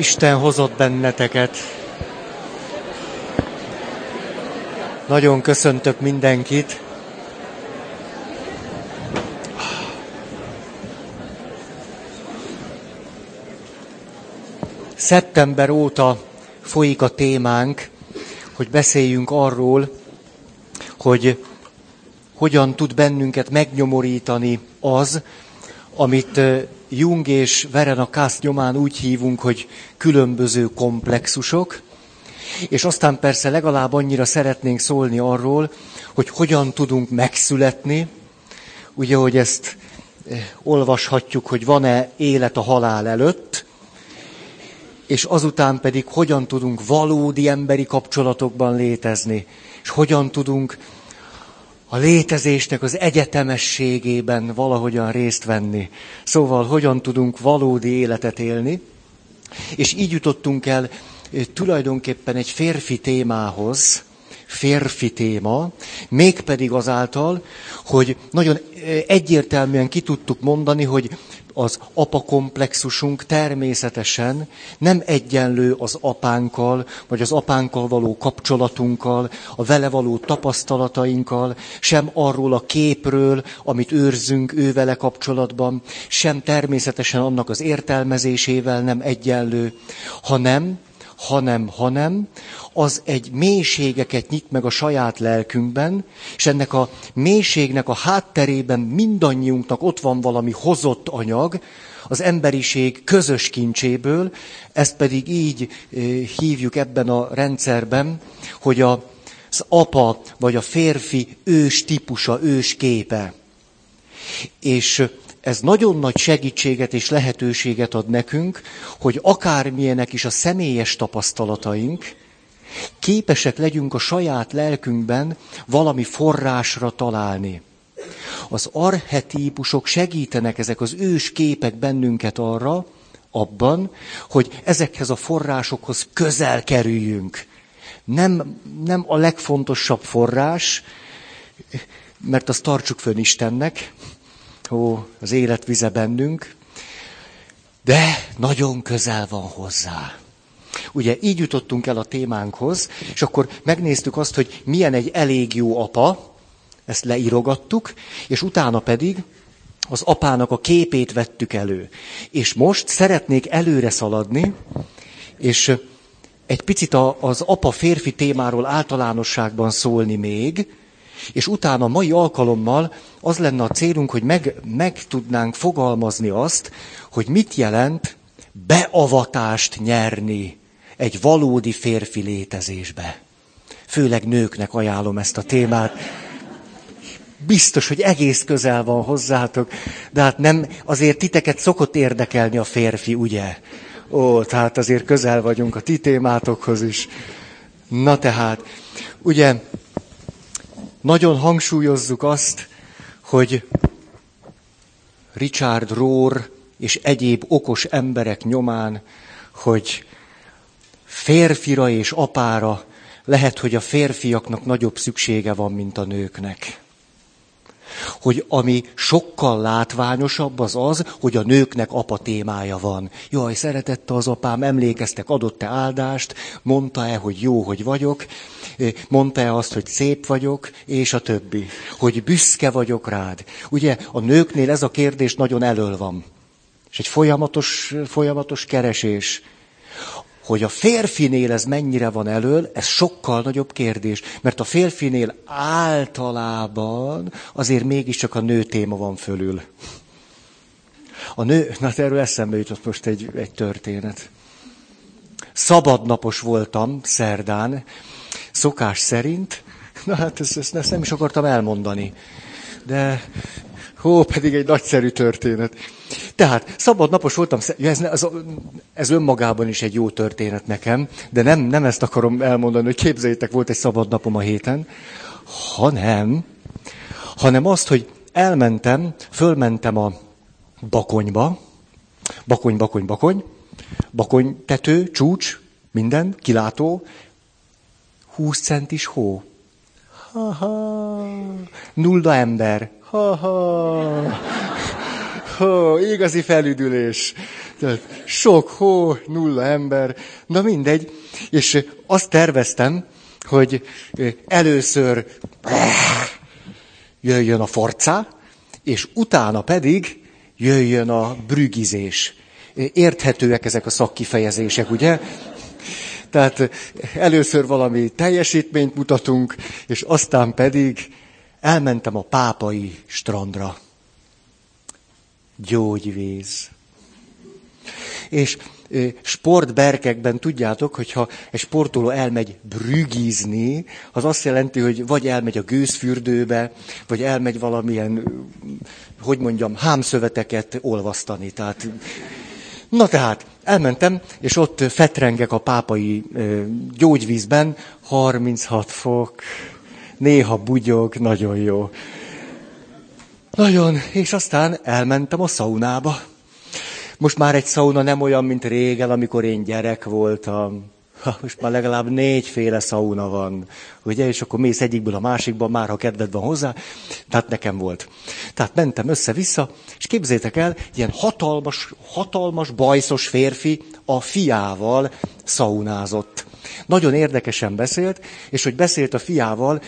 Isten hozott benneteket. Nagyon köszöntök mindenkit. Szeptember óta folyik a témánk, hogy beszéljünk arról, hogy hogyan tud bennünket megnyomorítani az, amit Jung és Verena Kász nyomán úgy hívunk, hogy különböző komplexusok, és aztán persze legalább annyira szeretnénk szólni arról, hogy hogyan tudunk megszületni, ugye, hogy ezt olvashatjuk, hogy van-e élet a halál előtt, és azután pedig hogyan tudunk valódi emberi kapcsolatokban létezni, és hogyan tudunk a létezésnek az egyetemességében valahogyan részt venni. Szóval hogyan tudunk valódi életet élni. És így jutottunk el eh, tulajdonképpen egy férfi témához, férfi téma, mégpedig azáltal, hogy nagyon eh, egyértelműen ki tudtuk mondani, hogy az apakomplexusunk természetesen nem egyenlő az apánkkal, vagy az apánkkal való kapcsolatunkkal, a vele való tapasztalatainkkal, sem arról a képről, amit őrzünk vele kapcsolatban, sem természetesen annak az értelmezésével nem egyenlő, hanem hanem, hanem, az egy mélységeket nyit meg a saját lelkünkben, és ennek a mélységnek a hátterében mindannyiunknak ott van valami hozott anyag, az emberiség közös kincséből, ezt pedig így eh, hívjuk ebben a rendszerben, hogy a, az apa vagy a férfi ős típusa, ős képe. És ez nagyon nagy segítséget és lehetőséget ad nekünk, hogy akármilyenek is a személyes tapasztalataink, képesek legyünk a saját lelkünkben valami forrásra találni. Az arhetípusok segítenek ezek az ős képek bennünket arra, abban, hogy ezekhez a forrásokhoz közel kerüljünk. Nem, nem a legfontosabb forrás, mert azt tartsuk fönn Istennek, ó, az élet bennünk, de nagyon közel van hozzá. Ugye így jutottunk el a témánkhoz, és akkor megnéztük azt, hogy milyen egy elég jó apa, ezt leírogattuk, és utána pedig az apának a képét vettük elő. És most szeretnék előre szaladni, és egy picit az apa férfi témáról általánosságban szólni még, és utána mai alkalommal az lenne a célunk, hogy meg, meg tudnánk fogalmazni azt, hogy mit jelent beavatást nyerni egy valódi férfi létezésbe. Főleg nőknek ajánlom ezt a témát. Biztos, hogy egész közel van hozzátok, de hát nem, azért titeket szokott érdekelni a férfi, ugye? Ó, tehát azért közel vagyunk a ti témátokhoz is. Na tehát, ugye, nagyon hangsúlyozzuk azt, hogy Richard Rohr és egyéb okos emberek nyomán, hogy férfira és apára lehet, hogy a férfiaknak nagyobb szüksége van, mint a nőknek hogy ami sokkal látványosabb az az, hogy a nőknek apa témája van. Jaj, szeretette az apám, emlékeztek, adott-e áldást, mondta-e, hogy jó, hogy vagyok, mondta-e azt, hogy szép vagyok, és a többi. Hogy büszke vagyok rád. Ugye a nőknél ez a kérdés nagyon elől van. És egy folyamatos, folyamatos keresés. Hogy a férfinél ez mennyire van elől, ez sokkal nagyobb kérdés. Mert a férfinél általában azért mégiscsak a nő téma van fölül. A nő, na erről eszembe jutott most egy, egy történet. Szabadnapos voltam szerdán, szokás szerint, na hát ezt, ezt, ezt nem is akartam elmondani. De Hó, pedig egy nagyszerű történet. Tehát szabadnapos voltam, ez, ez, ez önmagában is egy jó történet nekem, de nem, nem ezt akarom elmondani, hogy képzeljétek, volt egy szabadnapom a héten, hanem, hanem azt, hogy elmentem, fölmentem a bakonyba, bakony, bakony, bakony, bakony tető, csúcs, minden, kilátó, 20 centis hó. Ha-ha, nulla ember, Ha-ha. Ho, igazi felüdülés. Sok hó, nulla ember, na mindegy. És azt terveztem, hogy először jöjjön a forcá, és utána pedig jöjjön a brügizés. Érthetőek ezek a szakkifejezések, ugye? Tehát először valami teljesítményt mutatunk, és aztán pedig elmentem a pápai strandra. Gyógyvíz. És sportberkekben tudjátok, hogyha egy sportoló elmegy brügizni, az azt jelenti, hogy vagy elmegy a gőzfürdőbe, vagy elmegy valamilyen, hogy mondjam, hámszöveteket olvasztani. Tehát, na tehát, elmentem, és ott fetrengek a pápai gyógyvízben, 36 fok, néha bugyog, nagyon jó. Nagyon, és aztán elmentem a szaunába. Most már egy szauna nem olyan, mint régen, amikor én gyerek voltam. Most már legalább négyféle szauna van, ugye, és akkor mész egyikből a másikba, már ha kedved van hozzá. Tehát nekem volt. Tehát mentem össze-vissza, és képzétek el, ilyen hatalmas, hatalmas, bajszos férfi a fiával szaunázott. Nagyon érdekesen beszélt, és hogy beszélt a fiával,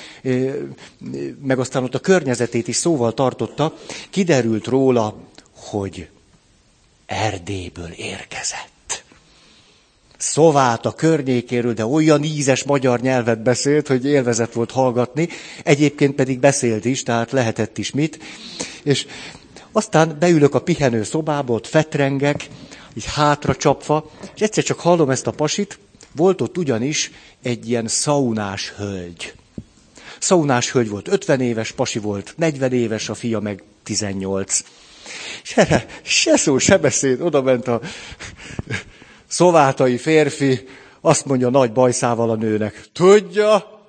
meg aztán ott a környezetét is szóval tartotta, kiderült róla, hogy Erdélyből érkezett. Szovát a környékéről, de olyan ízes magyar nyelvet beszélt, hogy élvezett volt hallgatni, egyébként pedig beszélt is, tehát lehetett is mit. És aztán beülök a pihenő szobába, ott fetrengek, így hátra csapva, és egyszer csak hallom ezt a pasit, volt ott ugyanis egy ilyen szaunás hölgy. Szaunás hölgy volt 50 éves, pasi volt 40 éves, a fia meg 18. És erre se szó, se beszéd, oda ment a szovátai férfi, azt mondja nagy bajszával a nőnek, tudja,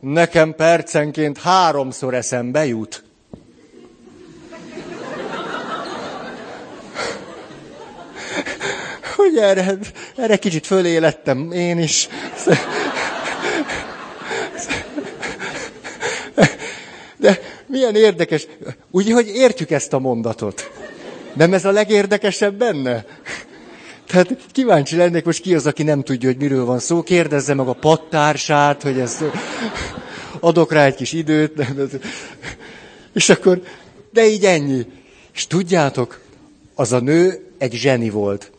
nekem percenként háromszor eszembe jut. Hogy erre, erre kicsit fölélettem én is. De milyen érdekes, ugye, hogy értjük ezt a mondatot. Nem ez a legérdekesebb benne? Tehát kíváncsi lennék, most ki az, aki nem tudja, hogy miről van szó, kérdezze meg a pattársát, hogy ezt adok rá egy kis időt. És akkor, de így ennyi. És tudjátok, az a nő egy zseni volt.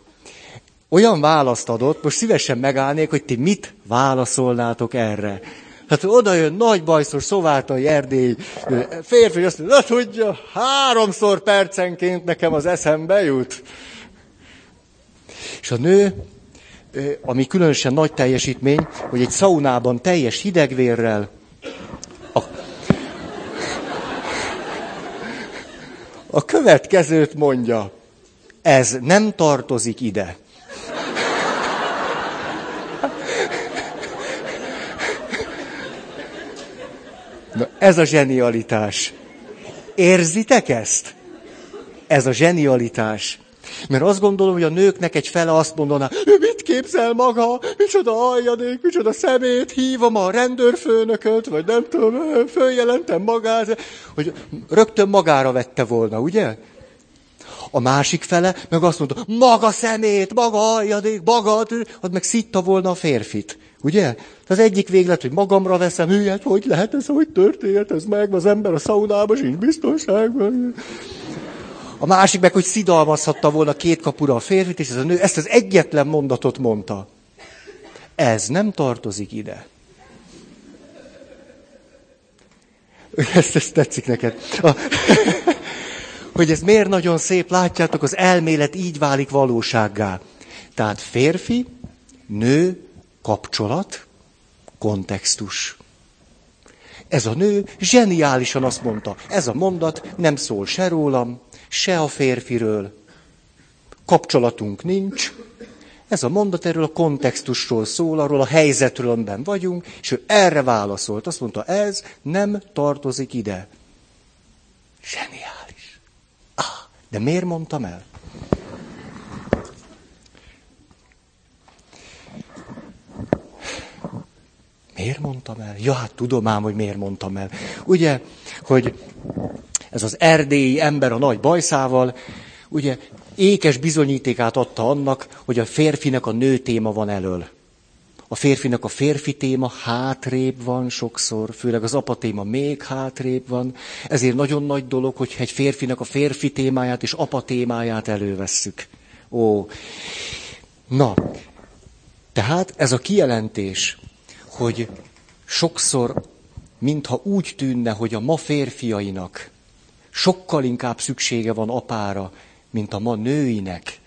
Olyan választ adott, most szívesen megállnék, hogy ti mit válaszolnátok erre. Hát oda jön nagy bajszos szovátai erdély férfi, azt mondja, na tudja, háromszor percenként nekem az eszembe jut. És a nő, ami különösen nagy teljesítmény, hogy egy szaunában teljes hidegvérrel, a, a következőt mondja, ez nem tartozik ide. Na, ez a zsenialitás. Érzitek ezt? Ez a zsenialitás. Mert azt gondolom, hogy a nőknek egy fele azt mondaná, mit képzel maga, micsoda aljadék, micsoda szemét, hívom a rendőrfőnököt, vagy nem tudom, följelentem magát, hogy rögtön magára vette volna, ugye? A másik fele meg azt mondta, maga szemét, maga aljadék, magad, az meg szitta volna a férfit. Ugye? Az egyik véglet, hogy magamra veszem, hülye, hogy lehet ez, hogy történt ez meg, az ember a szaunában sincs biztonságban. A másik meg, hogy szidalmazhatta volna két kapura a férfit, és ez a nő ezt az egyetlen mondatot mondta. Ez nem tartozik ide. Ezt, ezt tetszik neked. A, hogy ez miért nagyon szép, látjátok, az elmélet így válik valósággá. Tehát férfi, nő, kapcsolat, kontextus. Ez a nő zseniálisan azt mondta, ez a mondat nem szól se rólam, se a férfiről. Kapcsolatunk nincs. Ez a mondat erről a kontextusról szól, arról a helyzetről, amiben vagyunk, és ő erre válaszolt. Azt mondta, ez nem tartozik ide. Zseniális. Ah, de miért mondtam el? Miért mondtam el? Ja, hát tudom ám, hogy miért mondtam el. Ugye, hogy ez az erdélyi ember a nagy bajszával, ugye ékes bizonyítékát adta annak, hogy a férfinek a nő téma van elől. A férfinak a férfi téma hátrébb van sokszor, főleg az apa téma még hátrébb van. Ezért nagyon nagy dolog, hogy egy férfinak a férfi témáját és apa témáját elővesszük. Ó, na, tehát ez a kijelentés, hogy sokszor, mintha úgy tűnne, hogy a ma férfiainak sokkal inkább szüksége van apára, mint a ma nőinek.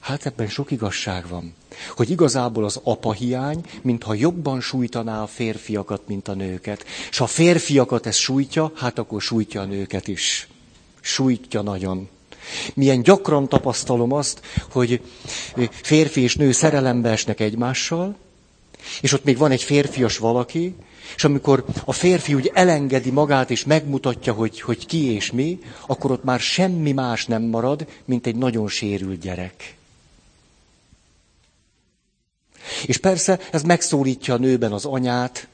Hát ebben sok igazság van. Hogy igazából az apa hiány, mintha jobban sújtaná a férfiakat, mint a nőket. És ha a férfiakat ez sújtja, hát akkor sújtja a nőket is. Sújtja nagyon. Milyen gyakran tapasztalom azt, hogy férfi és nő szerelembe esnek egymással, és ott még van egy férfias valaki, és amikor a férfi úgy elengedi magát és megmutatja, hogy, hogy ki és mi, akkor ott már semmi más nem marad, mint egy nagyon sérült gyerek. És persze ez megszólítja a nőben az anyát,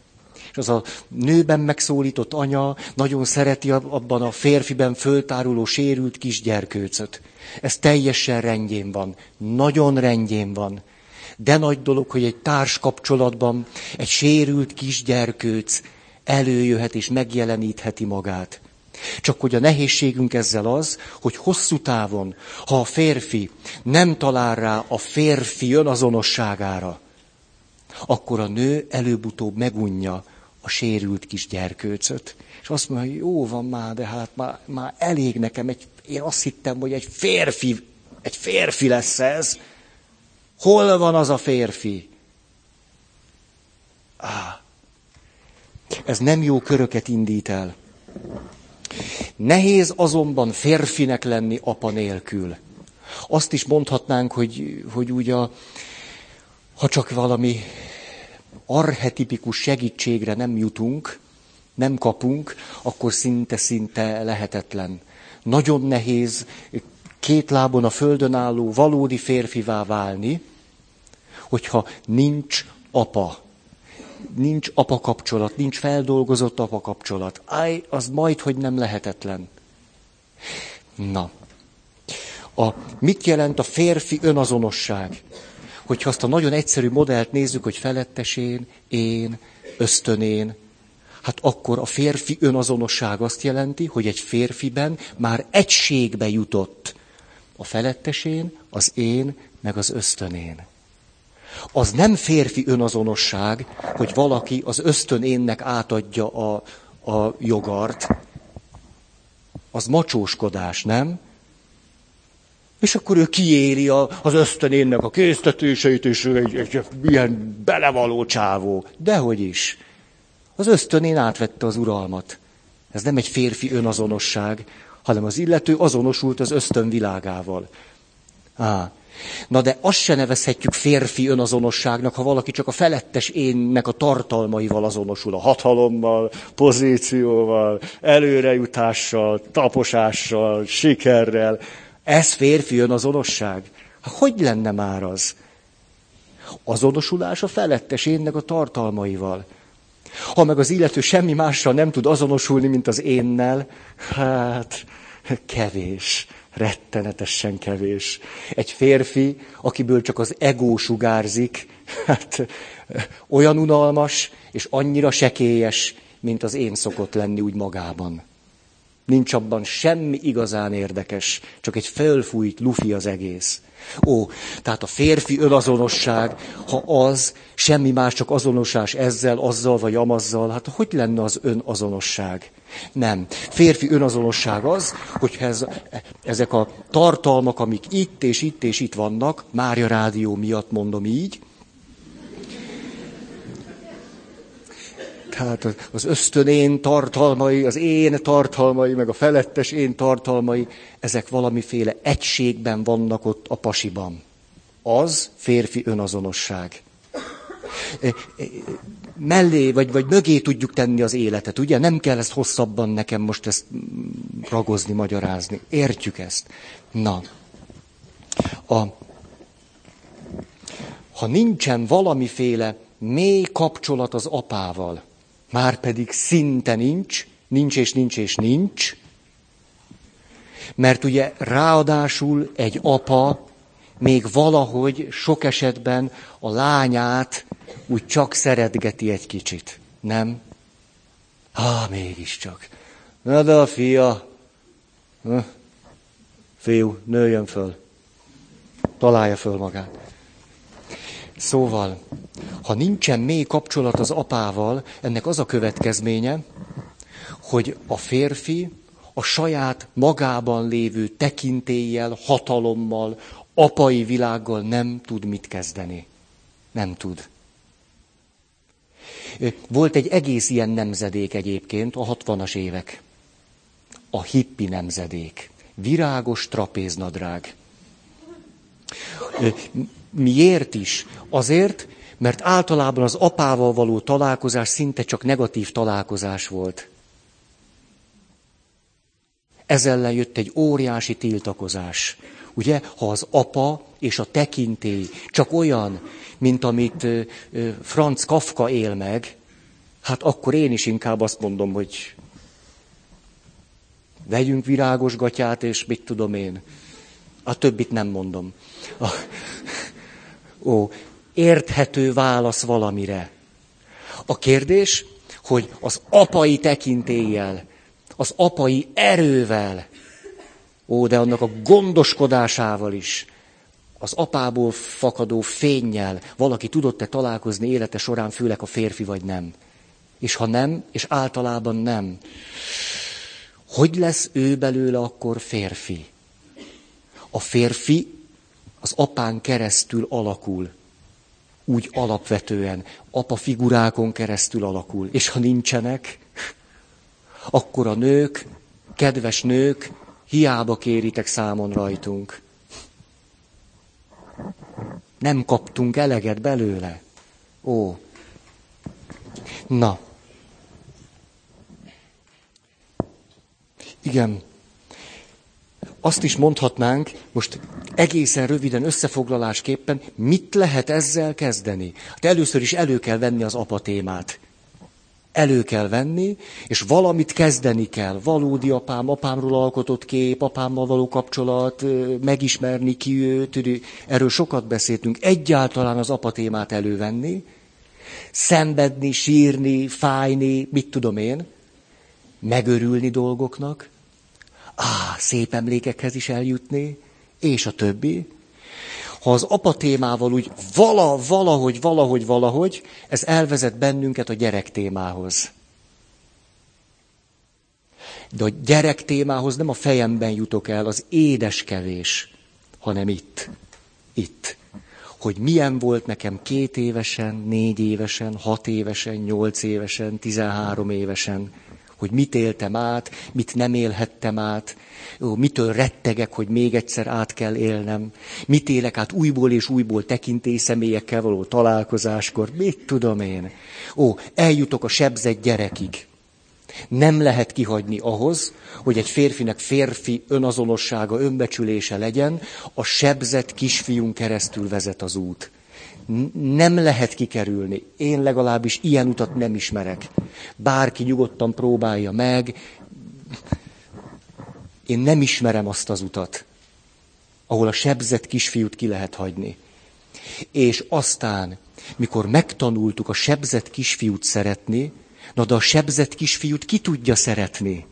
és az a nőben megszólított anya nagyon szereti abban a férfiben föltáruló sérült kisgyerkőcöt. Ez teljesen rendjén van, nagyon rendjén van. De nagy dolog, hogy egy társ kapcsolatban egy sérült kisgyerkőc előjöhet és megjelenítheti magát. Csak hogy a nehézségünk ezzel az, hogy hosszú távon, ha a férfi nem talál rá a férfi önazonosságára, akkor a nő előbb-utóbb megunja a sérült kis gyerkőcöt. És azt mondja, hogy jó van már, de hát már, már elég nekem, egy, én azt hittem, hogy egy férfi, egy férfi lesz ez. Hol van az a férfi? Ez nem jó köröket indít el. Nehéz azonban férfinek lenni apa nélkül. Azt is mondhatnánk, hogy, hogy úgy a, ha csak valami arhetipikus segítségre nem jutunk, nem kapunk, akkor szinte-szinte lehetetlen. Nagyon nehéz két lábon a földön álló valódi férfivá válni, hogyha nincs apa. Nincs apa kapcsolat, nincs feldolgozott apa kapcsolat. Áj, az majd, hogy nem lehetetlen. Na. A, mit jelent a férfi önazonosság? hogyha azt a nagyon egyszerű modellt nézzük, hogy felettesén, én, ösztönén, hát akkor a férfi önazonosság azt jelenti, hogy egy férfiben már egységbe jutott a felettesén, az én, meg az ösztönén. Az nem férfi önazonosság, hogy valaki az ösztönénnek átadja a, a jogart. Az macsóskodás, nem? És akkor ő kiéli a, az ösztönénnek a késztetéseit, és egy, egy, egy ilyen belevaló csávó. Dehogy is. Az ösztönén átvette az uralmat. Ez nem egy férfi önazonosság, hanem az illető azonosult az ösztön világával. Á, na de azt se nevezhetjük férfi önazonosságnak, ha valaki csak a felettes énnek a tartalmaival azonosul, a hatalommal, pozícióval, előrejutással, taposással, sikerrel. Ez férfi önazonosság? Hogy lenne már az? Azonosulás a felettes énnek a tartalmaival. Ha meg az illető semmi mással nem tud azonosulni, mint az énnel, hát kevés, rettenetesen kevés. Egy férfi, akiből csak az ego sugárzik, hát olyan unalmas és annyira sekélyes, mint az én szokott lenni úgy magában. Nincs abban semmi igazán érdekes, csak egy fölfújt lufi az egész. Ó, tehát a férfi önazonosság, ha az, semmi más, csak azonosás ezzel, azzal vagy amazzal, hát hogy lenne az önazonosság? Nem. Férfi önazonosság az, hogyha ez, ezek a tartalmak, amik itt és itt és itt vannak, Mária Rádió miatt mondom így, Tehát az ösztönén tartalmai, az én tartalmai, meg a felettes én tartalmai, ezek valamiféle egységben vannak ott a pasiban. Az férfi önazonosság. E, e, mellé, vagy, vagy mögé tudjuk tenni az életet, ugye? Nem kell ezt hosszabban nekem most ezt ragozni, magyarázni. Értjük ezt. Na, a, ha nincsen valamiféle mély kapcsolat az apával, már pedig szinte nincs, nincs és nincs és nincs, Mert ugye ráadásul egy apa még valahogy sok esetben a lányát úgy csak szeretgeti egy kicsit. Nem? Há, mégiscsak. Na de a fia, fiú, nőjön föl. Találja föl magát. Szóval, ha nincsen mély kapcsolat az apával, ennek az a következménye, hogy a férfi a saját magában lévő tekintéllyel, hatalommal, apai világgal nem tud mit kezdeni. Nem tud. Volt egy egész ilyen nemzedék egyébként, a hatvanas évek. A hippi nemzedék. Virágos trapéznadrág. Miért is? Azért, mert általában az apával való találkozás szinte csak negatív találkozás volt. Ez ellen jött egy óriási tiltakozás. Ugye, ha az apa és a tekintély csak olyan, mint amit Franz Kafka él meg, hát akkor én is inkább azt mondom, hogy vegyünk virágos gatyát, és mit tudom én. A többit nem mondom. A, ó, érthető válasz valamire. A kérdés, hogy az apai tekintéllyel, az apai erővel, ó, de annak a gondoskodásával is, az apából fakadó fényjel valaki tudott-e találkozni élete során, főleg a férfi vagy nem. És ha nem, és általában nem, hogy lesz ő belőle akkor férfi? A férfi az apán keresztül alakul. Úgy alapvetően, apa figurákon keresztül alakul. És ha nincsenek, akkor a nők, kedves nők, hiába kéritek számon rajtunk. Nem kaptunk eleget belőle. Ó. Na. Igen. Azt is mondhatnánk, most egészen röviden összefoglalásképpen, mit lehet ezzel kezdeni? Hát először is elő kell venni az apa témát elő kell venni, és valamit kezdeni kell. Valódi apám, apámról alkotott kép, apámmal való kapcsolat, megismerni ki őt, erről sokat beszéltünk. Egyáltalán az apatémát elővenni, szenvedni, sírni, fájni, mit tudom én, megörülni dolgoknak, á, szép emlékekhez is eljutni, és a többi ha az apa témával úgy vala, valahogy, valahogy, valahogy, ez elvezet bennünket a gyerek témához. De a gyerek témához nem a fejemben jutok el, az édeskevés, hanem itt. Itt. Hogy milyen volt nekem két évesen, négy évesen, hat évesen, nyolc évesen, tizenhárom évesen hogy mit éltem át, mit nem élhettem át, ó, mitől rettegek, hogy még egyszer át kell élnem, mit élek át újból és újból tekintély személyekkel való találkozáskor, mit tudom én. Ó, eljutok a sebzett gyerekig. Nem lehet kihagyni ahhoz, hogy egy férfinek férfi önazonossága, önbecsülése legyen, a sebzett kisfiún keresztül vezet az út nem lehet kikerülni. Én legalábbis ilyen utat nem ismerek. Bárki nyugodtan próbálja meg. Én nem ismerem azt az utat, ahol a sebzett kisfiút ki lehet hagyni. És aztán, mikor megtanultuk a sebzett kisfiút szeretni, na de a sebzett kisfiút ki tudja szeretni?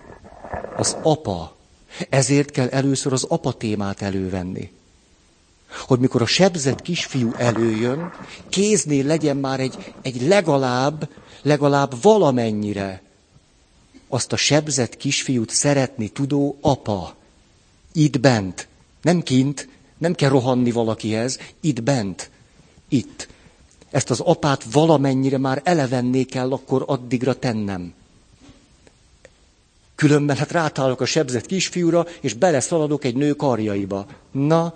Az apa. Ezért kell először az apa témát elővenni hogy mikor a sebzett kisfiú előjön, kéznél legyen már egy, egy legalább, legalább valamennyire azt a sebzett kisfiút szeretni tudó apa. Itt bent. Nem kint, nem kell rohanni valakihez, itt bent. Itt. Ezt az apát valamennyire már elevenné kell akkor addigra tennem. Különben hát rátálok a sebzett kisfiúra, és beleszaladok egy nő karjaiba. Na,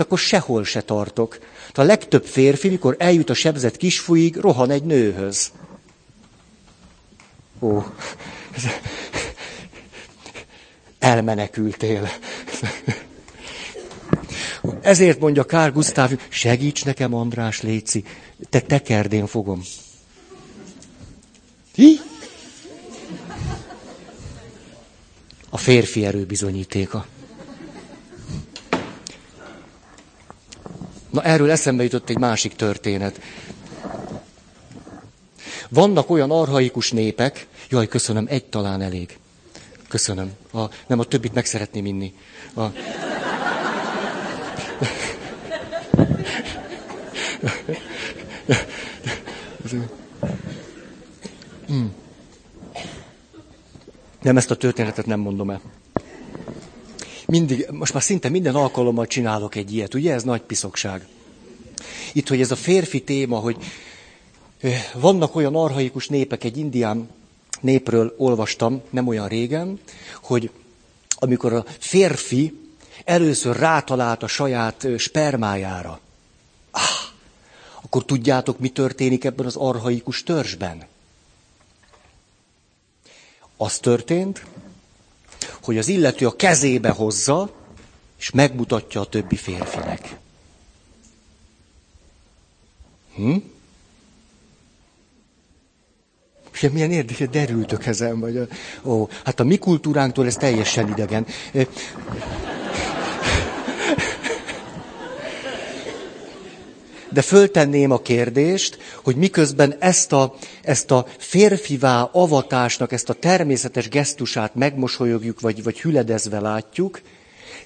akkor sehol se tartok. A legtöbb férfi, mikor eljut a sebzett kisfúig, rohan egy nőhöz. Ó, elmenekültél. Ezért mondja Kár Gusztáv, segíts nekem, András, Léci, te tekerdén fogom. Hi? A férfi erő bizonyítéka. Na erről eszembe jutott egy másik történet. Vannak olyan arhaikus népek, jaj, köszönöm, egy talán elég. Köszönöm. A, nem, a többit meg szeretném inni. A... Hmm. Nem, ezt a történetet nem mondom el. Mindig, most már szinte minden alkalommal csinálok egy ilyet, ugye? Ez nagy piszokság. Itt, hogy ez a férfi téma, hogy vannak olyan arhaikus népek, egy indián népről olvastam nem olyan régen, hogy amikor a férfi először rátalált a saját spermájára, ah, akkor tudjátok, mi történik ebben az arhaikus törzsben? Az történt, hogy az illető a kezébe hozza, és megmutatja a többi férfinek. Hm? És milyen érdekes, derültök ezen, vagy ó, hát a mi kultúránktól ez teljesen idegen. De föltenném a kérdést, hogy miközben ezt a, ezt a férfivá avatásnak, ezt a természetes gesztusát megmosolyogjuk, vagy, vagy hüledezve látjuk,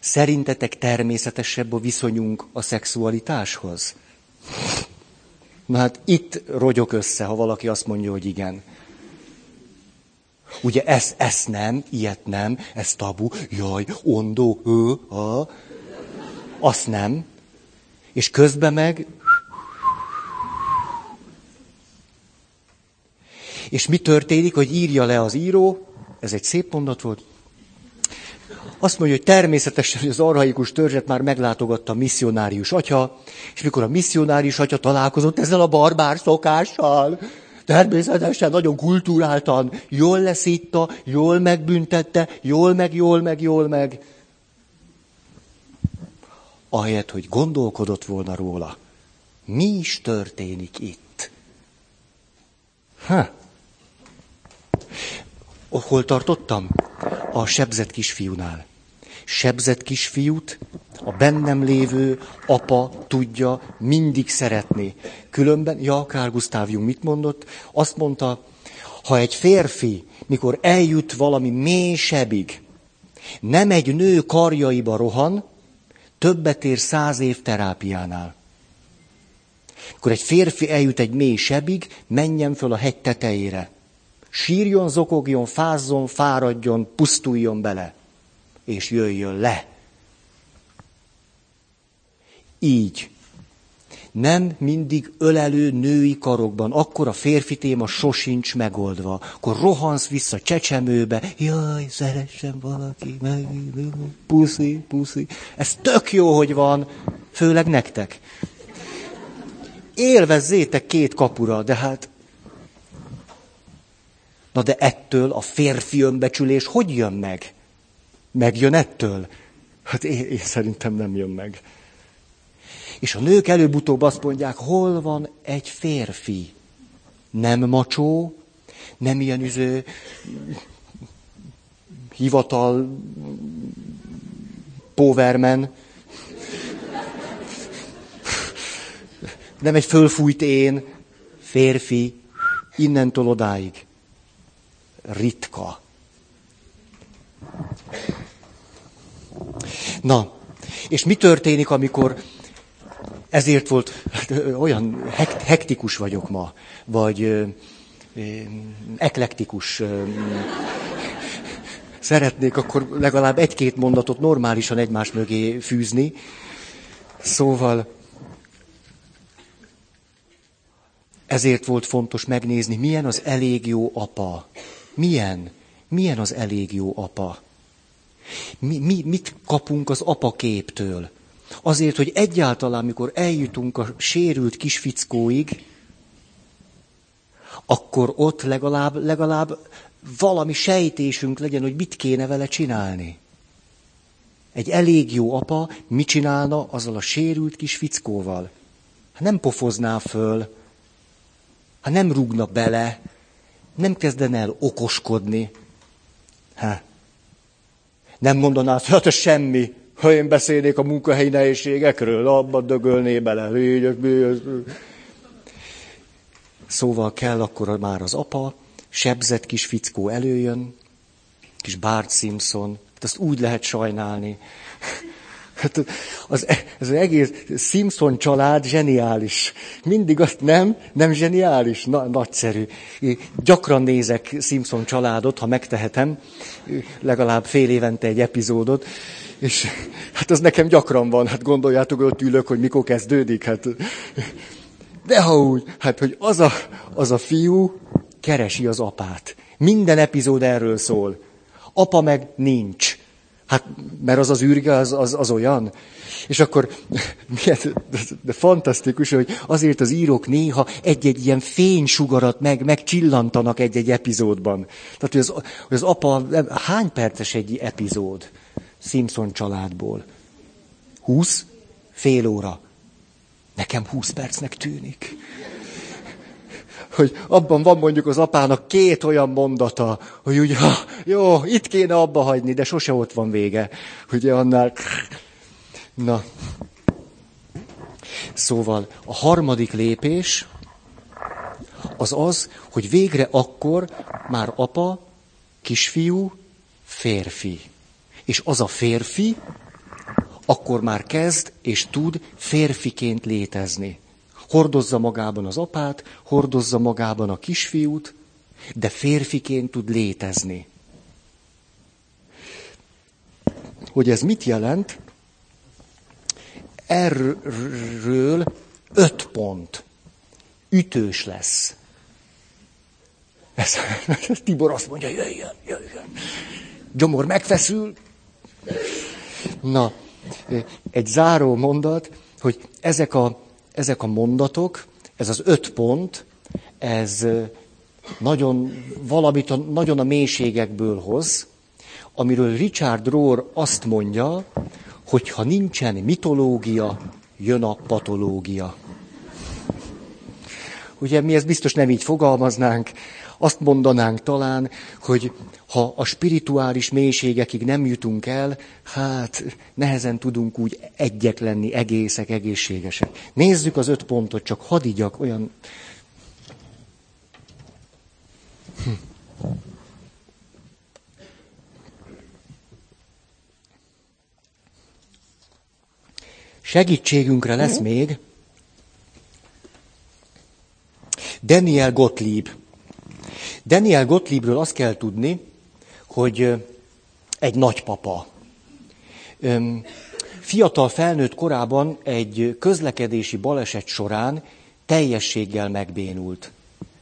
szerintetek természetesebb a viszonyunk a szexualitáshoz? Na hát itt rogyok össze, ha valaki azt mondja, hogy igen. Ugye ez, ez nem, ilyet nem, ez tabu, jaj, ondó, ő, a. Azt nem. És közben meg... És mi történik, hogy írja le az író, ez egy szép mondat volt, azt mondja, hogy természetesen hogy az arhaikus törzset már meglátogatta a misszionárius atya, és mikor a misszionárius atya találkozott ezzel a barbár szokással, természetesen nagyon kulturáltan, jól leszítta, jól megbüntette, jól meg, jól meg, jól meg. Ahelyett, hogy gondolkodott volna róla. Mi is történik itt? Ha. Hol tartottam? A sebzett kisfiúnál sebzett kisfiút a bennem lévő apa tudja mindig szeretni. Különben, ja, Kár Gusztáv Jung mit mondott? Azt mondta, ha egy férfi, mikor eljut valami mély sebig, nem egy nő karjaiba rohan, többet ér száz év terápiánál. Akkor egy férfi eljut egy mély sebig, menjen föl a hegy tetejére. Sírjon, zokogjon, fázzon, fáradjon, pusztuljon bele és jöjjön le. Így. Nem mindig ölelő női karokban, akkor a férfi téma sosincs megoldva. Akkor rohansz vissza csecsemőbe, jaj, szeressen valaki, meg, puszi, puszi. Ez tök jó, hogy van, főleg nektek. Élvezzétek két kapura, de hát... Na de ettől a férfi önbecsülés hogy jön meg? Megjön ettől? Hát én, én szerintem nem jön meg. És a nők előbb-utóbb azt mondják, hol van egy férfi? Nem macsó, nem ilyen üző, hivatal, powerman, nem egy fölfújt én, férfi, innentől odáig. Ritka. Na, és mi történik, amikor ezért volt, hát, olyan hektikus vagyok ma, vagy eklektikus. Szeretnék akkor legalább egy-két mondatot normálisan egymás mögé fűzni. Szóval ezért volt fontos megnézni, milyen az elég jó apa. Milyen? Milyen az elég jó apa? Mi, mi, mit kapunk az apaképtől? Azért, hogy egyáltalán, mikor eljutunk a sérült kisfickóig, akkor ott legalább, legalább valami sejtésünk legyen, hogy mit kéne vele csinálni. Egy elég jó apa mit csinálna azzal a sérült kis fickóval? Hát nem pofozná föl, ha nem rúgna bele, nem kezdene el okoskodni. Hát, nem mondaná hogy hát semmi, Ha én beszélnék a munkahelyi nehézségekről, abba dögölné bele. Szóval kell akkor már az apa, sebzett kis fickó előjön, kis Bart Simpson, hát azt úgy lehet sajnálni. Hát az, az egész Simpson család zseniális. Mindig azt nem, nem zseniális, Na, nagyszerű. Gyakran nézek Simpson családot, ha megtehetem, legalább fél évente egy epizódot, és hát az nekem gyakran van, hát gondoljátok, hogy ott ülök, hogy mikor kezdődik, hát de ha úgy, hát hogy az a, az a fiú keresi az apát. Minden epizód erről szól. Apa meg nincs. Hát, mert az az űrge, az, az, az olyan. És akkor, milyen, de fantasztikus, hogy azért az írók néha egy-egy ilyen fénysugarat meg, megcsillantanak egy-egy epizódban. Tehát, hogy az, hogy az apa, hány perces egy epizód Simpson családból? Húsz? Fél óra. Nekem húsz percnek tűnik hogy abban van mondjuk az apának két olyan mondata, hogy ha, jó, itt kéne abba hagyni, de sose ott van vége. Ugye annál... Na. Szóval a harmadik lépés az az, hogy végre akkor már apa, kisfiú, férfi. És az a férfi akkor már kezd és tud férfiként létezni. Hordozza magában az apát, hordozza magában a kisfiút, de férfiként tud létezni. Hogy ez mit jelent? Erről öt pont. Ütős lesz. Ez, Tibor azt mondja, jöjjön, jöjjön. Gyomor megfeszül. Na, egy záró mondat, hogy ezek a ezek a mondatok, ez az öt pont, ez nagyon valamit a, nagyon a mélységekből hoz, amiről Richard Rohr azt mondja, hogy ha nincsen mitológia, jön a patológia. Ugye mi ezt biztos nem így fogalmaznánk, azt mondanánk talán, hogy ha a spirituális mélységekig nem jutunk el, hát nehezen tudunk úgy egyek lenni, egészek, egészségesek. Nézzük az öt pontot, csak hadd igyak olyan... Hm. Segítségünkre lesz még Daniel Gottlieb. Daniel Gottliebről azt kell tudni, hogy egy nagypapa. Fiatal felnőtt korában egy közlekedési baleset során teljességgel megbénult.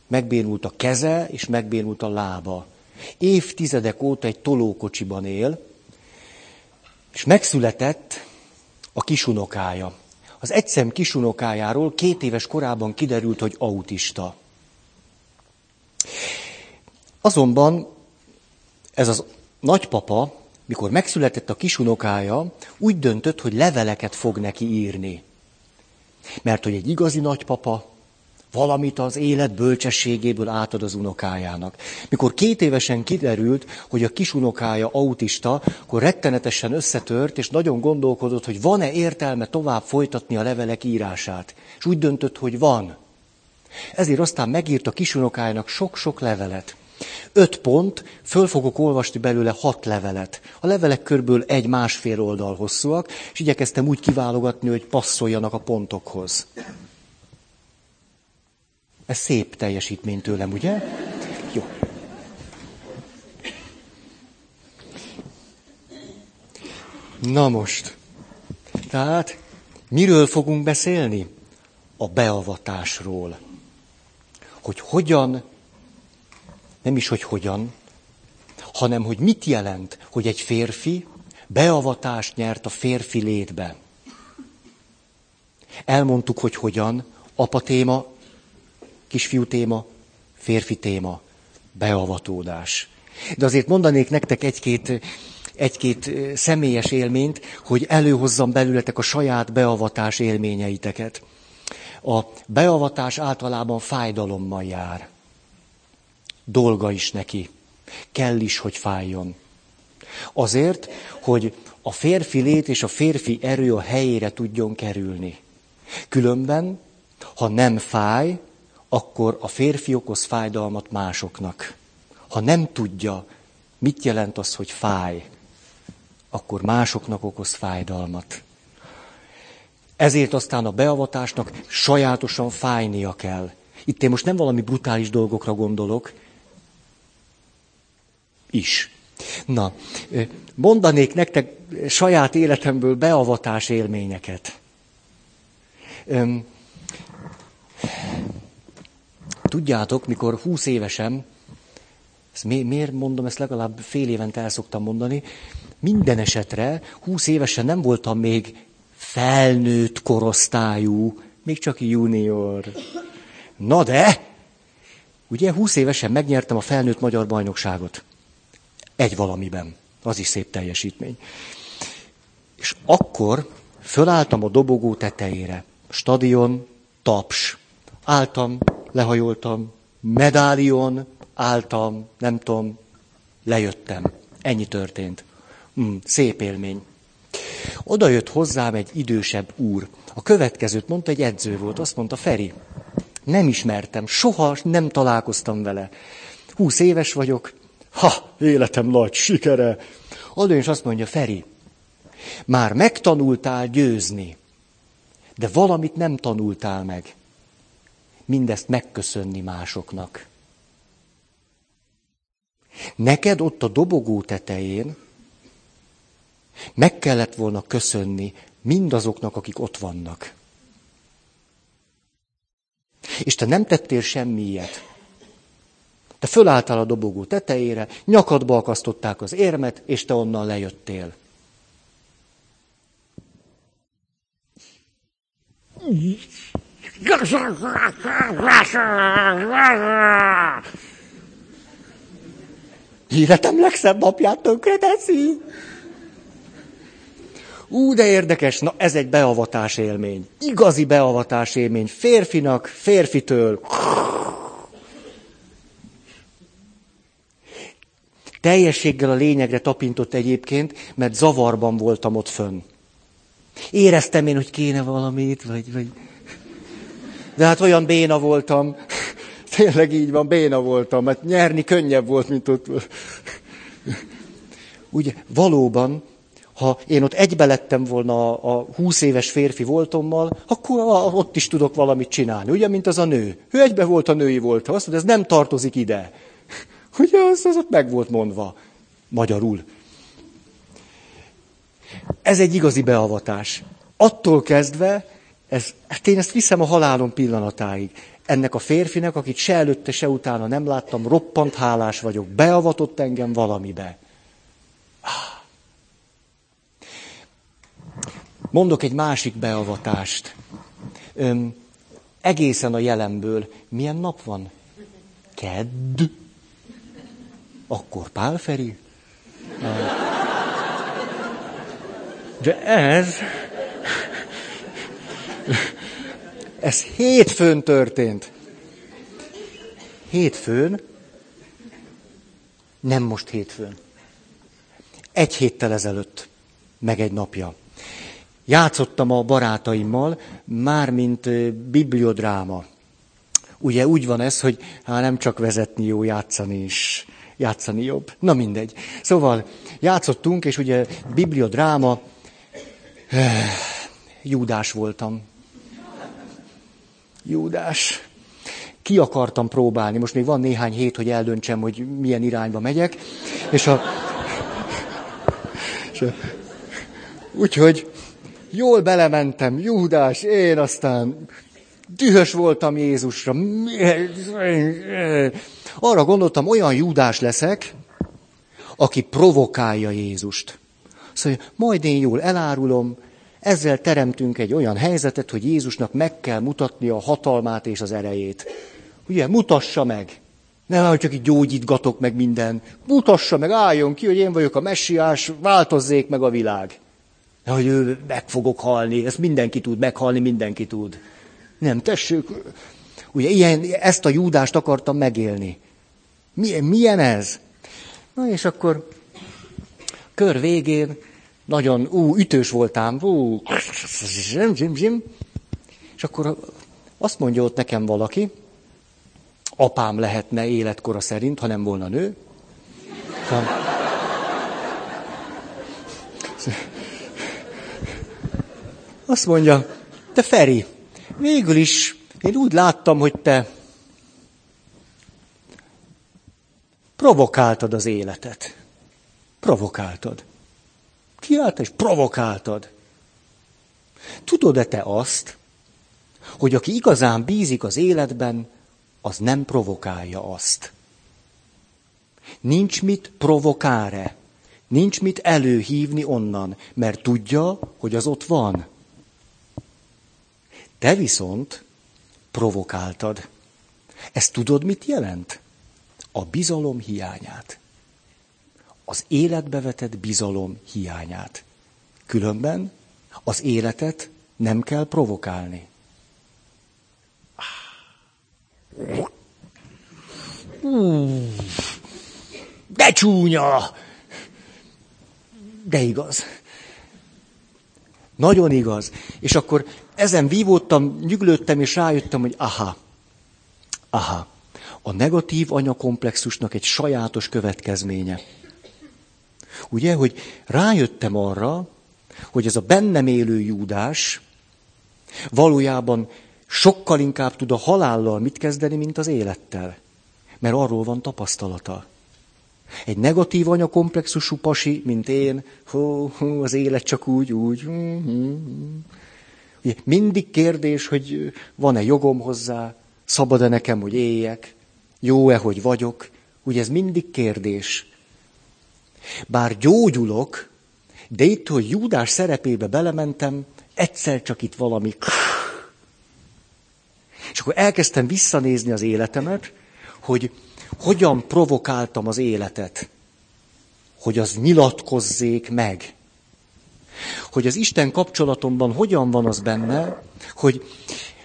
Megbénult a keze, és megbénult a lába. Évtizedek óta egy tolókocsiban él, és megszületett a kisunokája. Az egyszem kisunokájáról két éves korában kiderült, hogy autista. Azonban ez az nagypapa, mikor megszületett a kisunokája, úgy döntött, hogy leveleket fog neki írni. Mert hogy egy igazi nagypapa valamit az élet bölcsességéből átad az unokájának. Mikor két évesen kiderült, hogy a kisunokája autista, akkor rettenetesen összetört, és nagyon gondolkodott, hogy van-e értelme tovább folytatni a levelek írását. És úgy döntött, hogy van. Ezért aztán megírt a kisunokájának sok-sok levelet. Öt pont, föl fogok olvasni belőle hat levelet. A levelek körből egy másfél oldal hosszúak, és igyekeztem úgy kiválogatni, hogy passzoljanak a pontokhoz. Ez szép teljesítmény tőlem, ugye? Jó. Na most. Tehát miről fogunk beszélni? A beavatásról. Hogy hogyan nem is, hogy hogyan, hanem hogy mit jelent, hogy egy férfi beavatást nyert a férfi létbe. Elmondtuk, hogy hogyan, apa téma, kisfiú téma, férfi téma, beavatódás. De azért mondanék nektek egy-két, egy-két személyes élményt, hogy előhozzam belőletek a saját beavatás élményeiteket. A beavatás általában fájdalommal jár dolga is neki. Kell is, hogy fájjon. Azért, hogy a férfi lét és a férfi erő a helyére tudjon kerülni. Különben, ha nem fáj, akkor a férfi okoz fájdalmat másoknak. Ha nem tudja, mit jelent az, hogy fáj, akkor másoknak okoz fájdalmat. Ezért aztán a beavatásnak sajátosan fájnia kell. Itt én most nem valami brutális dolgokra gondolok, is. Na, mondanék nektek saját életemből beavatás élményeket. Tudjátok, mikor húsz évesen, ezt mi, miért mondom, ezt legalább fél évente el szoktam mondani, minden esetre húsz évesen nem voltam még felnőtt korosztályú, még csak junior. Na de, ugye húsz évesen megnyertem a felnőtt magyar bajnokságot. Egy valamiben. Az is szép teljesítmény. És akkor fölálltam a dobogó tetejére. Stadion, taps. Álltam, lehajoltam, medálion, álltam, nem tudom, lejöttem. Ennyi történt. Mm, szép élmény. Oda jött hozzám egy idősebb úr. A következőt mondta, egy edző volt. Azt mondta, Feri, nem ismertem, soha nem találkoztam vele. Húsz éves vagyok, ha, életem nagy sikere. Oda is azt mondja, Feri, már megtanultál győzni, de valamit nem tanultál meg. Mindezt megköszönni másoknak. Neked ott a dobogó tetején meg kellett volna köszönni mindazoknak, akik ott vannak. És te nem tettél semmi ilyet. Te fölálltál a dobogó tetejére, nyakadba akasztották az érmet, és te onnan lejöttél. Életem legszebb napját tönkre teszi. Ú, de érdekes, na ez egy beavatás élmény. Igazi beavatás élmény. Férfinak, férfitől. Teljességgel a lényegre tapintott egyébként, mert zavarban voltam ott fönn. Éreztem én, hogy kéne valamit, vagy, vagy... De hát olyan béna voltam. Tényleg így van, béna voltam, mert nyerni könnyebb volt, mint ott. Ugye, valóban, ha én ott egybe lettem volna a, húsz éves férfi voltommal, akkor ott is tudok valamit csinálni. Ugye, mint az a nő. Ő egybe volt a női volt. Azt mondja, ez nem tartozik ide. Ugye, az, az ott meg volt mondva. Magyarul. Ez egy igazi beavatás. Attól kezdve, ez, hát én ezt viszem a halálom pillanatáig. Ennek a férfinek, akit se előtte, se utána nem láttam, roppant hálás vagyok. Beavatott engem valamibe. Mondok egy másik beavatást. Öm, egészen a jelenből. Milyen nap van? Kedd. Akkor Pál Feri? De ez... Ez hétfőn történt. Hétfőn? Nem most hétfőn. Egy héttel ezelőtt, meg egy napja. Játszottam a barátaimmal, már mint bibliodráma. Ugye úgy van ez, hogy hát nem csak vezetni jó, játszani is. Játszani jobb. Na mindegy. Szóval játszottunk, és ugye bibliodráma, Júdás voltam. Júdás. Ki akartam próbálni. Most még van néhány hét, hogy eldöntsem, hogy milyen irányba megyek. És a... És a... Úgyhogy jól belementem, Júdás, én aztán dühös voltam Jézusra. Arra gondoltam, olyan Júdás leszek, aki provokálja Jézust. Szóval, majd én jól elárulom, ezzel teremtünk egy olyan helyzetet, hogy Jézusnak meg kell mutatni a hatalmát és az erejét. Ugye, mutassa meg. Nem, hogy csak így gyógyítgatok meg minden. Mutassa meg, álljon ki, hogy én vagyok a messiás, változzék meg a világ. De hogy ő meg fogok halni, ezt mindenki tud, meghalni mindenki tud. Nem, tessék, ugye ilyen, ezt a júdást akartam megélni. Milyen, milyen ez? Na és akkor kör végén nagyon, ú, ütős voltám, ú, zsim, zsim, zsim. És akkor azt mondja ott nekem valaki, apám lehetne életkora szerint, ha nem volna nő. Azt mondja, te Feri, végül is én úgy láttam, hogy te provokáltad az életet. Provokáltad. Kiállt és provokáltad. Tudod-e te azt, hogy aki igazán bízik az életben, az nem provokálja azt. Nincs mit provokáre, nincs mit előhívni onnan, mert tudja, hogy az ott van. Te viszont provokáltad. Ezt tudod, mit jelent? A bizalom hiányát. Az életbe vetett bizalom hiányát. Különben az életet nem kell provokálni. De csúnya! De igaz. Nagyon igaz. És akkor ezen vívódtam, nyüglődtem, és rájöttem, hogy aha, aha, a negatív anyakomplexusnak egy sajátos következménye. Ugye, hogy rájöttem arra, hogy ez a bennem élő Júdás valójában sokkal inkább tud a halállal mit kezdeni, mint az élettel. Mert arról van tapasztalata. Egy negatív anyakomplexusú pasi, mint én, hú, hú, az élet csak úgy, úgy. Hú, hú. Ugye, mindig kérdés, hogy van-e jogom hozzá, szabad-e nekem, hogy éljek, jó-e, hogy vagyok. Ugye ez mindig kérdés. Bár gyógyulok, de itt, hogy Júdás szerepébe belementem, egyszer csak itt valami és akkor elkezdtem visszanézni az életemet, hogy hogyan provokáltam az életet, hogy az nyilatkozzék meg. Hogy az Isten kapcsolatomban hogyan van az benne, hogy